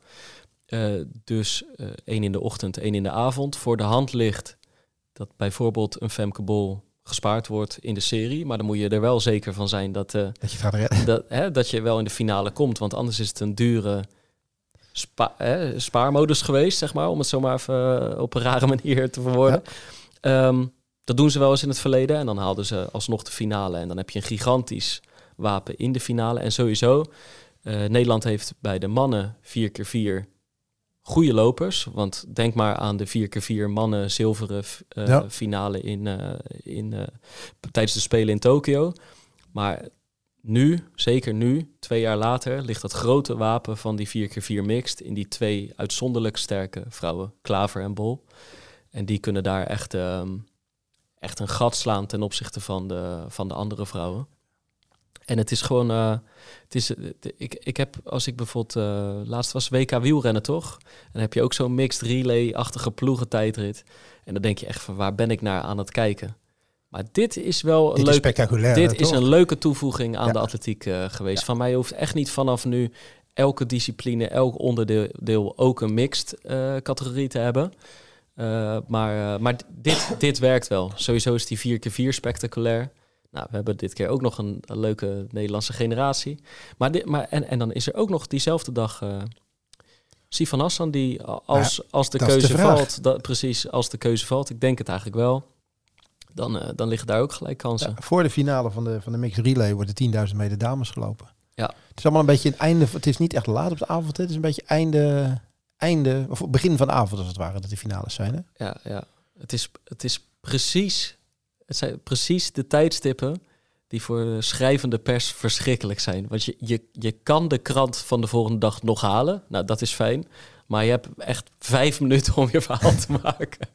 Speaker 6: Dus één in de ochtend, één in de avond. Voor de hand ligt dat bijvoorbeeld een Femke Bol gespaard wordt in de serie. Maar dan moet je er wel zeker van zijn dat, eh,
Speaker 7: Dat je het gaat redden.
Speaker 6: dat, hè, dat je wel in de finale komt. Want anders is het een dure spa, hè, spaarmodus geweest, zeg maar. Om het zo maar even eh, op een rare manier te verwoorden. Ehm, dat doen ze wel eens in het verleden. En dan haalden ze alsnog de finale. En dan heb je een gigantisch wapen in de finale. En sowieso, eh, Nederland heeft bij de mannen 4x4 goede lopers. Want denk maar aan de 4x4 mannen zilveren eh,
Speaker 7: Ja.
Speaker 6: finale in, eh, in, eh, tijdens de Spelen in Tokio. Maar nu, zeker nu, twee jaar later, ligt dat grote wapen van die 4x4 mixed in die twee uitzonderlijk sterke vrouwen, Klaver en Bol. En die kunnen daar echt, ehm, echt een gat slaan ten opzichte van de, van de andere vrouwen. En het is gewoon, eh, het is, ik, ik heb, als ik bijvoorbeeld, eh, laatst was WK wielrennen toch? En dan heb je ook zo'n mixed relay-achtige ploegentijdrit. En dan denk je echt van, waar ben ik naar aan het kijken? Maar dit is wel een
Speaker 7: Dit is
Speaker 6: leuke,
Speaker 7: spectaculair.
Speaker 6: dit is een leuke toevoeging aan
Speaker 7: Ja.
Speaker 6: de atletiek eh, geweest. Van mij hoeft echt niet vanaf nu elke discipline, elk onderdeel deel ook een mixed categorie te hebben. Maar maar dit, dit werkt wel. Sowieso is die 4x4 spectaculair. Nou, we hebben dit keer ook nog een, een leuke Nederlandse generatie. Maar, dit, maar en, en dan is er ook nog diezelfde dag eh Sifan Hassan, die als, als de keuze valt, dat, precies als de keuze valt, ik denk het eigenlijk wel, dan, eh, dan liggen daar ook gelijk kansen.
Speaker 7: Ja, voor de finale van de, van de mixed relay worden 10.000 meter dames gelopen.
Speaker 6: Ja.
Speaker 7: Het is allemaal een beetje het einde. Het is niet echt laat op de avond. Het is een beetje einde, einde of begin van de avond als het ware dat de finales zijn. Hè?
Speaker 6: Ja, ja. Het, is, het is precies, het zijn precies de tijdstippen die voor de schrijvende pers verschrikkelijk zijn. Want je, je, je kan de krant van de volgende dag nog halen. Nou, dat is fijn. Maar je hebt echt vijf minuten om je verhaal te maken.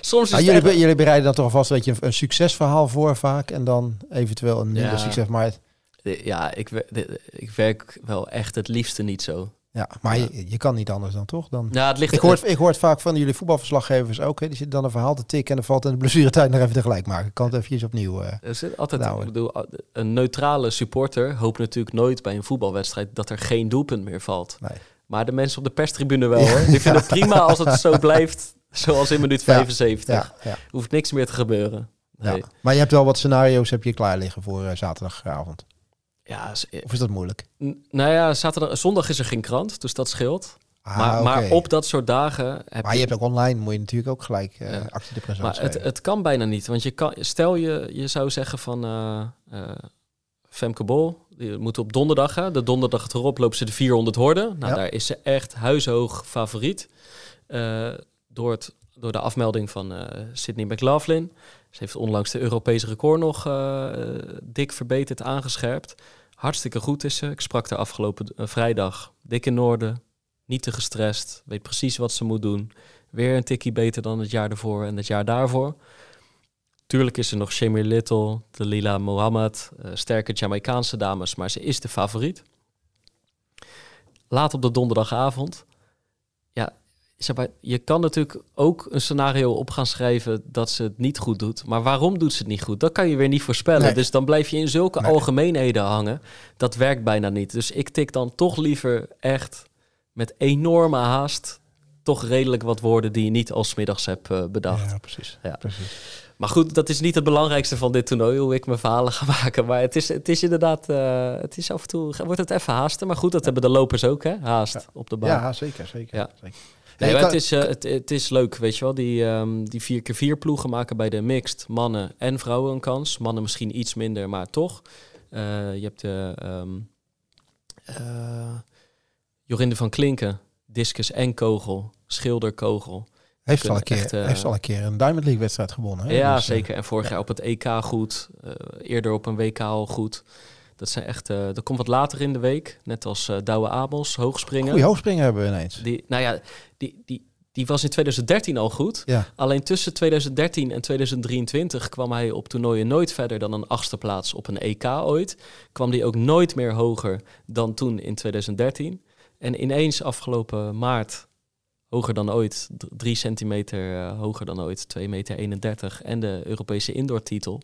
Speaker 6: Soms is
Speaker 7: jullie, jullie bereiden dan toch alvast weet je, een, succesverhaal voor vaak en dan eventueel een minder succes. Maar
Speaker 6: ja, ik, ik werk wel echt het liefste niet zo.
Speaker 7: Ja, maar Je, je kan niet anders dan toch? Dan...
Speaker 6: Ja, het ligt,
Speaker 7: ik, hoor, ik hoor het vaak van jullie voetbalverslaggevers ook. Hè, die zitten dan een verhaal te tikken en dan valt in de blessuretijd nog even tegelijk maken. Ik kan het even opnieuw. Uh,
Speaker 6: er zit altijd, nou, ik bedoel, een neutrale supporter hoopt natuurlijk nooit bij een voetbalwedstrijd dat er geen doelpunt meer valt. Nee. Maar de mensen op de perstribune wel hoor. Die vinden het prima als het zo blijft zoals in minuut 75. Ja, Hoeft niks meer te gebeuren.
Speaker 7: Nee. Maar je hebt wel wat scenario's heb je klaar liggen voor uh, zaterdagavond. Ja, of is dat moeilijk?
Speaker 6: Nou ja, zaterdag, zondag is er geen krant, dus dat scheelt. Ah, maar, maar, op dat soort dagen.
Speaker 7: Heb maar je, hebt ook online, moet je natuurlijk ook gelijk uh, actie de presentatie.
Speaker 6: Maar het, het, kan bijna niet. Want je kan, stel je, je zou zeggen van uh, uh, Femke Bol, die moet op donderdag, hè, de donderdag erop lopen ze de 400 horden. Nou, daar is ze echt huishoog favoriet. door, het, door de afmelding van Sydney McLaughlin. Ze heeft onlangs de Europese record nog dik verbeterd, aangescherpt. Hartstikke goed is ze. Ik sprak haar afgelopen uh, vrijdag. Dik in orde. Niet te gestrest. Weet precies wat ze moet doen. Weer een tikkie beter dan het jaar ervoor en het jaar daarvoor. Tuurlijk is er nog Shamir Little, de Lila Mohammed, uh, sterke Jamaicaanse dames, maar ze is de favoriet. Laat op de donderdagavond zeg maar, je kan natuurlijk ook een scenario op gaan schrijven dat ze het niet goed doet. Maar waarom doet ze het niet goed? Dat kan je weer niet voorspellen. Dus dan blijf je in zulke algemeenheden hangen. Dat werkt bijna niet. Dus ik tik dan toch liever echt met enorme haast toch redelijk wat woorden die je niet als middags hebt uh, bedacht.
Speaker 7: Ja, precies. Ja. precies.
Speaker 6: Maar goed, dat is niet het belangrijkste van dit toernooi, hoe ik mijn verhalen ga maken. Maar het is, het is inderdaad, uh, het is af en toe, wordt het even haasten. Maar goed, dat hebben de lopers ook, hè? Haast op de baan.
Speaker 7: Ja, zeker, zeker. Ja. zeker.
Speaker 6: Nee, het, is, uh, het, het, is leuk, weet je wel. Die, um, die 4x4 ploegen maken bij de mixed mannen en vrouwen een kans. Mannen misschien iets minder, maar toch. Uh, je hebt de um, uh, Jorinde van Klinken, discus en kogel, schilderkogel.
Speaker 7: Heeft al, een keer, echt, heeft al een keer een Diamond League wedstrijd gewonnen. Hè?
Speaker 6: Ja, dus, zeker. En vorig jaar op het EK goed. eerder op een WK al goed. Dat zijn echt, uh, dat komt wat later in de week. Net als uh, Douwe Abels, hoogspringen.
Speaker 7: Goeie hoogspringen hebben we ineens.
Speaker 6: Die, nou ja, die, die, die was in 2013 al goed. Ja. Alleen tussen 2013 en 2023 kwam hij op toernooien nooit verder dan een achtste plaats op een EK ooit. Kwam die ook nooit meer hoger dan toen in 2013. En ineens afgelopen maart hoger dan ooit, drie centimeter uh, hoger dan ooit, 2 meter 31 en de Europese indoor titel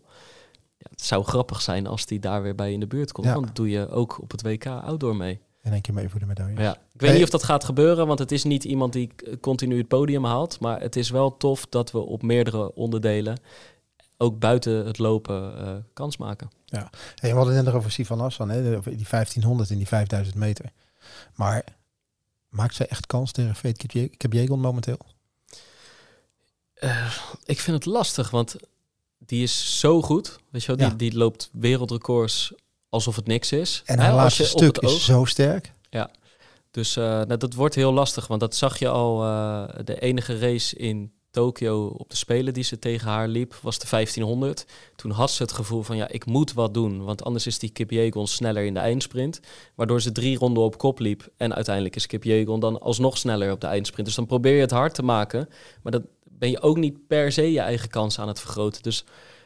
Speaker 6: het zou grappig zijn als die daar weer bij in de buurt komt. Want dat doe je ook op het WK outdoor mee.
Speaker 7: En één keer mee voor de medaille.
Speaker 6: Ja. Ik weet niet of dat gaat gebeuren, want het is niet iemand die continu het podium haalt. Maar het is wel tof dat we op meerdere onderdelen, ook buiten het lopen, uh, kans maken.
Speaker 7: Ja, hey, we hadden het net nog over Sivan Hassan, hè? die 1500 en die 5000 meter. Maar maakt zij echt kans tegen Fate Kipjegon momenteel?
Speaker 6: Uh, ik vind het lastig, want die is zo goed. Weet je wel, die, die loopt wereldrecords alsof het niks is.
Speaker 7: En haar laatste stuk is zo sterk.
Speaker 6: Ja, dus uh, nou, dat wordt heel lastig. Want dat zag je al, uh, de enige race in Tokio op de Spelen die ze tegen haar liep, was de 1500. Toen had ze het gevoel van, ja, ik moet wat doen. Want anders is die Kip Jegon sneller in de eindsprint. Waardoor ze drie ronden op kop liep. En uiteindelijk is Kip Jegon dan alsnog sneller op de eindsprint. Dus dan probeer je het hard te maken. Maar dat, ben je ook niet per se je eigen kans aan het vergroten. Dus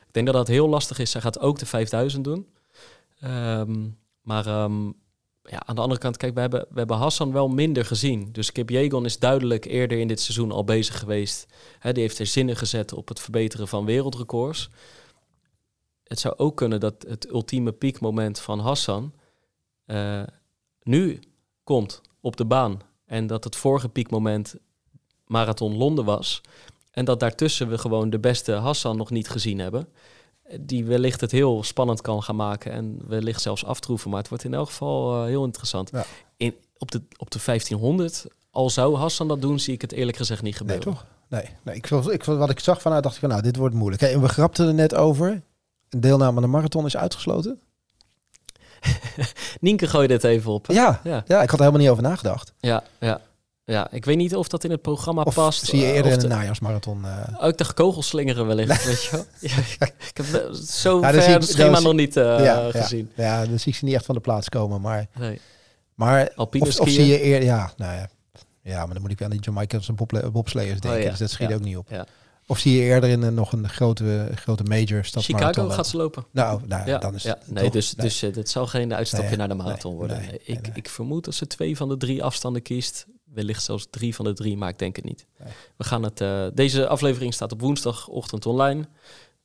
Speaker 6: ik denk dat dat heel lastig is. Zij gaat ook de 5000 doen. Um, maar um, ja, aan de andere kant, kijk, we hebben, we hebben Hassan wel minder gezien. Dus Kip Jegon is duidelijk eerder in dit seizoen al bezig geweest. He, die heeft er zinnen gezet op het verbeteren van wereldrecords. Het zou ook kunnen dat het ultieme piekmoment van Hassan uh, nu komt op de baan. En dat het vorige piekmoment Marathon Londen was. En dat daartussen we gewoon de beste Hassan nog niet gezien hebben. Die wellicht het heel spannend kan gaan maken en wellicht zelfs aftroeven. Maar het wordt in elk geval uh, heel interessant. Ja. In, op, de, op de 1500, al zou Hassan dat doen, zie ik het eerlijk gezegd niet gebeuren.
Speaker 7: Nee, toch? Nee, nee ik, ik, wat ik zag vanuit dacht ik van, nou, dit wordt moeilijk. Hey, en we grapten er net over. Een deelname aan de marathon is uitgesloten.
Speaker 6: Nienke gooide het even op.
Speaker 7: Ja, ja, ja. ik had er helemaal niet over nagedacht.
Speaker 6: Ja, ja. Ja, ik weet niet of dat in het programma
Speaker 7: Of
Speaker 6: past.
Speaker 7: zie je
Speaker 6: eh,
Speaker 7: eerder in
Speaker 6: de-
Speaker 7: een najaarsmarathon? eh,
Speaker 6: Oh, ik dacht kogelslingeren wellicht, weet je wel. Ja, ik, ik heb wel- zo ver
Speaker 7: ik-
Speaker 6: het schema nog niet eh,
Speaker 7: ja,
Speaker 6: gezien.
Speaker 7: Ja, ja, dan zie ik ze niet echt van de plaats komen. Maar,
Speaker 6: Nee.
Speaker 7: maar
Speaker 6: Alpine
Speaker 7: of, of zie je eerder... Ja, nou ja. Ja, maar dan moet ik aan die Jamaicans en boble- bobsleiers denken.
Speaker 6: Oh, ja.
Speaker 7: Dus dat schiet ook niet op. Of zie je eerder in een, nog een grote, grote major stadsmarathon?
Speaker 6: Chicago gaat ze lopen.
Speaker 7: Nou, nou
Speaker 6: Ja,
Speaker 7: dan is
Speaker 6: ja.
Speaker 7: het
Speaker 6: Nee,
Speaker 7: toch-
Speaker 6: dus,
Speaker 7: nee.
Speaker 6: dus eh, dit zal geen uitstapje
Speaker 7: Nee,
Speaker 6: naar de marathon worden.
Speaker 7: nee,
Speaker 6: ik, ik vermoed dat ze twee van de drie afstanden kiest. Wellicht zelfs drie van de drie, maar ik denk het niet.
Speaker 7: Nee.
Speaker 6: We gaan het, eh, deze aflevering staat op woensdagochtend online.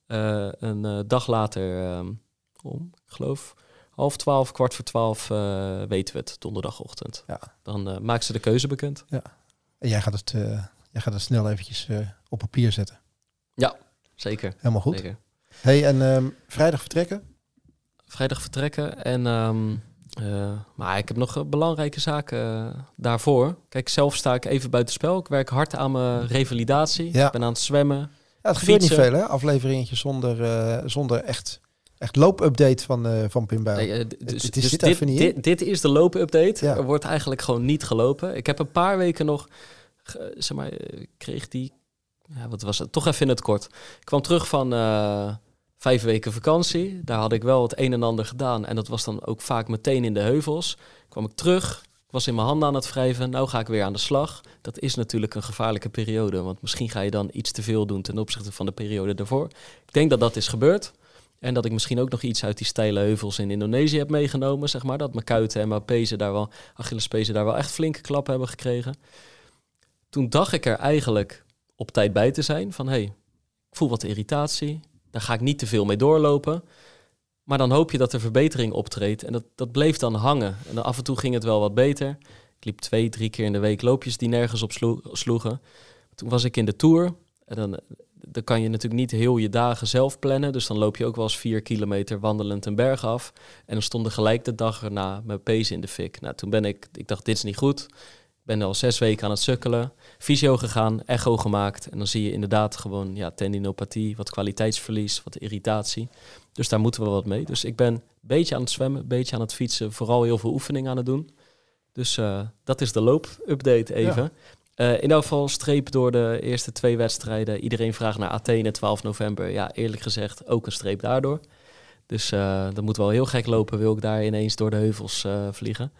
Speaker 6: Eh, een eh, dag later, ehm, om, ik geloof, half twaalf, kwart voor twaalf, weten we het, donderdagochtend.
Speaker 7: Ja.
Speaker 6: Dan maakt ze de keuze bekend.
Speaker 7: En jij gaat het, jij gaat het snel eventjes op papier zetten.
Speaker 6: Zeker.
Speaker 7: Helemaal goed.
Speaker 6: Zeker.
Speaker 7: Hey, en ehm, vrijdag vertrekken?
Speaker 6: vrijdag vertrekken. En, ehm, eh, maar ik heb nog eh, belangrijke zaken eh, daarvoor. Kijk, zelf sta ik even buitenspel. Ik werk hard aan mijn revalidatie.
Speaker 7: Ja.
Speaker 6: Ik ben aan het zwemmen.
Speaker 7: Ja, het gebeurt niet veel, hè? Afleveringetje zonder, zonder echt, echt loopupdate van, eh van.
Speaker 6: Nee,
Speaker 7: het
Speaker 6: dus,
Speaker 7: dit
Speaker 6: dit,
Speaker 7: even niet in?
Speaker 6: dit, dit is de loopupdate.
Speaker 7: Ja.
Speaker 6: Er wordt eigenlijk gewoon niet gelopen. Ik heb een paar weken nog, zeg maar, kreeg die, ja, wat was het? Toch even in het kort. Ik kwam terug van vijf weken vakantie. Daar had ik wel het een en ander gedaan. En dat was dan ook vaak meteen in de heuvels. Kwam ik terug, was in mijn handen aan het wrijven. Nou ga ik weer aan de slag. Dat is natuurlijk een gevaarlijke periode. Want misschien ga je dan iets te veel doen ten opzichte van de periode daarvoor. Ik denk dat dat is gebeurd. En dat ik misschien ook nog iets uit die steile heuvels in Indonesië heb meegenomen, zeg maar. Dat mijn kuiten en mijn pezen daar wel, Achillespezen daar wel echt flinke klappen hebben gekregen. Toen dacht ik er eigenlijk op tijd bij te zijn van, hé, hey, ik voel wat irritatie. Daar ga ik niet te veel mee doorlopen. Maar dan hoop je dat er verbetering optreedt. En dat, dat bleef dan hangen. En dan af en toe ging het wel wat beter. Ik liep twee, drie keer in de week loopjes die nergens op slo- sloegen. Toen was ik in de Tour. En dan, dan kan je natuurlijk niet heel je dagen zelf plannen. Dus dan loop je ook wel eens vier kilometer wandelend een berg af. En dan stonden gelijk de dag erna mijn pezen in de fik. Nou, toen ben ik, ik dacht, dit is niet goed. Ben al zes weken aan het sukkelen. Fysio gegaan, echo gemaakt. En dan zie je inderdaad gewoon ja, tendinopathie, wat kwaliteitsverlies, wat irritatie. Dus daar moeten we wat mee. Dus ik ben een beetje aan het zwemmen, een beetje aan het fietsen. Vooral heel veel oefening aan het doen. Dus eh, dat is de loop-update even. Eh, in elk geval streep door de eerste twee wedstrijden. Iedereen vraagt naar Athene 12 november. Ja, eerlijk gezegd ook een streep daardoor. Dus eh dat moet wel heel gek lopen, wil ik daar ineens door de heuvels vliegen.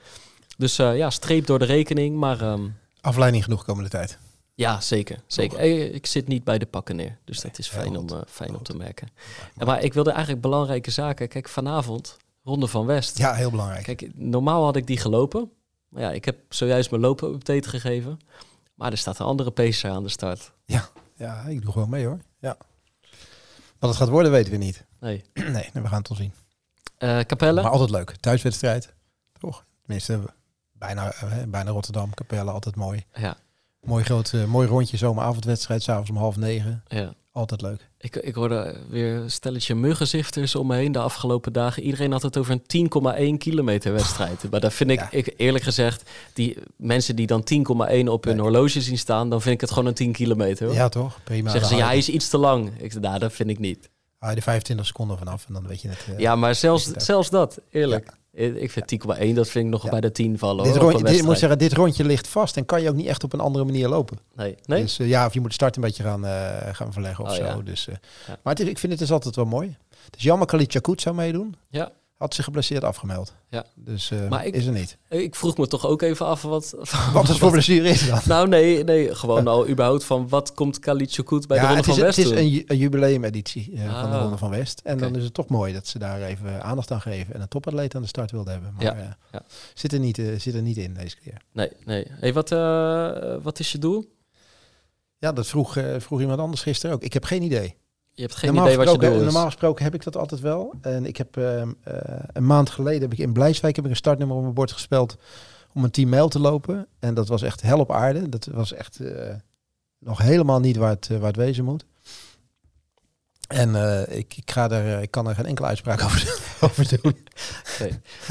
Speaker 6: Dus eh, ja, streep door de rekening. Maar ehm,
Speaker 7: Afleiding genoeg komende tijd.
Speaker 6: ja, zeker. zeker. Eh, Ik zit niet bij de pakken neer. Dus dat is
Speaker 7: heel
Speaker 6: fijn, om, eh, fijn om te merken. Ja, maar ik wilde eigenlijk belangrijke zaken. Kijk, vanavond, Ronde van West.
Speaker 7: Ja, heel belangrijk.
Speaker 6: Kijk, normaal had ik die gelopen. Maar ja, ik heb zojuist mijn lopen-update gegeven. Maar er staat een andere pacer aan de start.
Speaker 7: Ja, ik doe gewoon mee hoor. Ja. Wat het gaat worden weten we niet.
Speaker 6: Nee.
Speaker 7: nee, we gaan het wel zien.
Speaker 6: Eh Capelle?
Speaker 7: Maar altijd leuk. Thuiswedstrijd. Toch? Tenminste, bijna, eh, bijna Rotterdam. Capelle, altijd mooi.
Speaker 6: Ja,
Speaker 7: Mooi groot, eh, mooi rondje zomeravondwedstrijd. S'avonds om half negen.
Speaker 6: ja.
Speaker 7: Altijd leuk.
Speaker 6: Ik, ik hoorde weer een stelletje muggenzifters om me heen de afgelopen dagen. Iedereen had het over een 10,1 kilometer wedstrijd. maar dat vind ik,
Speaker 7: Ja.
Speaker 6: ik, eerlijk gezegd, die mensen die dan 10,1 op hun
Speaker 7: Nee.
Speaker 6: horloge zien staan, dan vind ik het gewoon een 10 kilometer. Hoor.
Speaker 7: Ja, toch? Prima.
Speaker 6: Zeggen ze, ja, hij is iets te lang. Ik zeg, nou, dat vind ik niet.
Speaker 7: je er 25 seconden vanaf en dan weet je het. eh.
Speaker 6: Ja, maar zelfs, zelfs dat, eerlijk. Ik vind 10,1, dat vind ik nog
Speaker 7: Ja.
Speaker 6: bij de 10 vallen.
Speaker 7: dit,
Speaker 6: hoor,
Speaker 7: rondje, dit, moet zeggen, dit rondje ligt vast en kan je ook niet echt op een andere manier lopen.
Speaker 6: Nee, nee?
Speaker 7: Dus eh, ja, of je moet de start een beetje gaan, eh, gaan verleggen of
Speaker 6: Oh,
Speaker 7: zo.
Speaker 6: ja.
Speaker 7: Dus, eh,
Speaker 6: Ja.
Speaker 7: Maar het is- ik vind het is altijd wel mooi. Het is jammer Khalid Chakut zou meedoen.
Speaker 6: Ja.
Speaker 7: Had zich geblesseerd afgemeld.
Speaker 6: Ja.
Speaker 7: Dus eh,
Speaker 6: Maar ik-
Speaker 7: is er niet.
Speaker 6: Ik vroeg me toch ook even af wat...
Speaker 7: Wat het voor blessure is dan?
Speaker 6: Nou, nee, nee, gewoon al überhaupt van wat komt Khalid bij de Ronde
Speaker 7: is,
Speaker 6: van West
Speaker 7: het is een, ju- een jubileumeditie eh, van de
Speaker 6: Ah.
Speaker 7: Ronde van West. En dan is het toch mooi dat ze daar even aandacht aan geven. En een topatleet aan de start wilden hebben. Maar
Speaker 6: Ja,
Speaker 7: eh,
Speaker 6: ja.
Speaker 7: Zit, er niet, zit er niet in deze keer.
Speaker 6: Nee, nee. Hey, wat, wat is je doel?
Speaker 7: Ja, dat vroeg, vroeg iemand anders gisteren ook. Ik heb geen idee.
Speaker 6: Je hebt geen
Speaker 7: normaal
Speaker 6: idee wat je.
Speaker 7: Normaal gesproken heb ik dat altijd wel. En ik heb ehm, eh, een maand geleden heb ik in Blijswijk heb ik een startnummer op mijn bord gespeld om een 10 mijl te lopen. En dat was echt hel op aarde. Dat was echt eh, nog helemaal niet waar het, eh, waar het wezen moet. En ik, ik, ga er, ik kan er geen enkele uitspraak over, over doen.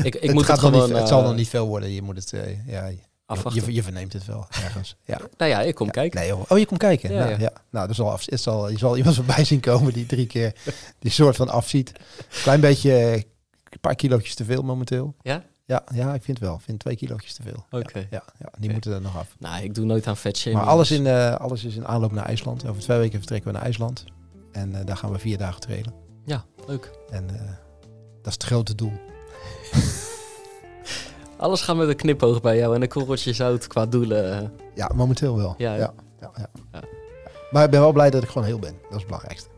Speaker 6: Ik, ik
Speaker 7: het,
Speaker 6: moet
Speaker 7: gaat
Speaker 6: het gewoon
Speaker 7: niet, het zal nog niet veel worden. Je moet het, ja,
Speaker 6: afwachten.
Speaker 7: je, je verneemt het wel ergens. Ja.
Speaker 6: Nou ja, ik kom kijken.
Speaker 7: Nee, joh. Oh, je komt kijken.
Speaker 6: Ja,
Speaker 7: nou, ja. nou er zal af, het zal, je zal iemand voorbij zien komen die drie keer die soort van afziet. Klein beetje, eh, een paar kilootjes te veel momenteel.
Speaker 6: Ja?
Speaker 7: Ja, ja, ik vind wel. Ik vind twee kilootjes te veel.
Speaker 6: Oké.
Speaker 7: Ja, ja, ja, die moeten er nog af.
Speaker 6: Nou, ik doe nooit aan vetshaming.
Speaker 7: Maar alles, in, uh, alles is in aanloop naar IJsland. Over twee weken vertrekken we naar IJsland. En uh, daar gaan we vier dagen trailen.
Speaker 6: Ja, leuk.
Speaker 7: En uh, dat is het grote doel.
Speaker 6: alles gaat met een knipoog bij jou en een korreltje zout qua doelen.
Speaker 7: Ja, momenteel wel.
Speaker 6: Ja,
Speaker 7: ja. ja, ja. ja. Maar ik ben wel blij dat ik gewoon heel ben. Dat is het belangrijkste.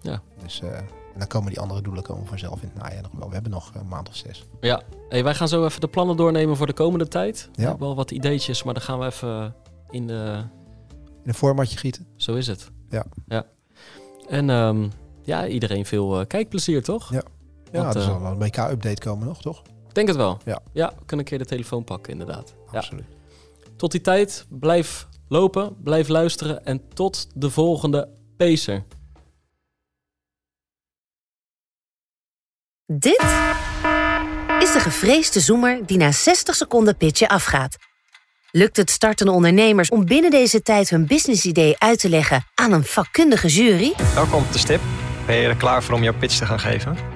Speaker 6: Ja.
Speaker 7: Dus... En dan komen die andere doelen komen vanzelf in het najaar nog wel. We hebben nog een maand of zes.
Speaker 6: Ja, hey, wij gaan zo even de plannen doornemen voor de komende tijd. Ja. We hebben wel wat ideetjes, maar dan gaan we even in de...
Speaker 7: In een formatje gieten.
Speaker 6: Zo is het.
Speaker 7: Ja.
Speaker 6: ja. En um, ja, iedereen veel uh, kijkplezier, toch?
Speaker 7: Ja. Ja, Want, er zal wel een BK-update komen nog, toch?
Speaker 6: Ik denk het wel.
Speaker 7: Ja.
Speaker 6: Ja, we kunnen een keer de telefoon pakken, inderdaad.
Speaker 7: Absoluut.
Speaker 6: Ja. Tot die tijd, blijf lopen, blijf luisteren en tot de volgende Pacer.
Speaker 9: Dit is de gevreesde zoemer die na 60 seconden pitchen afgaat. Lukt het startende ondernemers om binnen deze tijd hun businessidee uit te leggen aan een vakkundige jury?
Speaker 10: Welkom op de stip. Ben je er klaar voor om jouw pitch te gaan geven?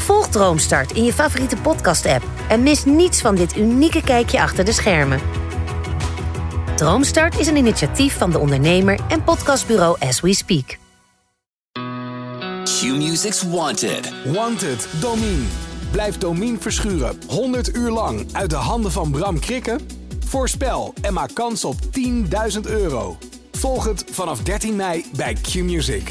Speaker 9: Volg Droomstart in je favoriete podcast-app... en mis niets van dit unieke kijkje achter de schermen. Droomstart is een initiatief van de ondernemer en podcastbureau As We Speak.
Speaker 2: Q-Music's Wanted. Wanted, Domine. Blijf Domine verschuren 100 uur lang uit de handen van Bram Krikken? Voorspel en maak kans op 10.000 euro. Volg het vanaf 13 mei bij Q-Music.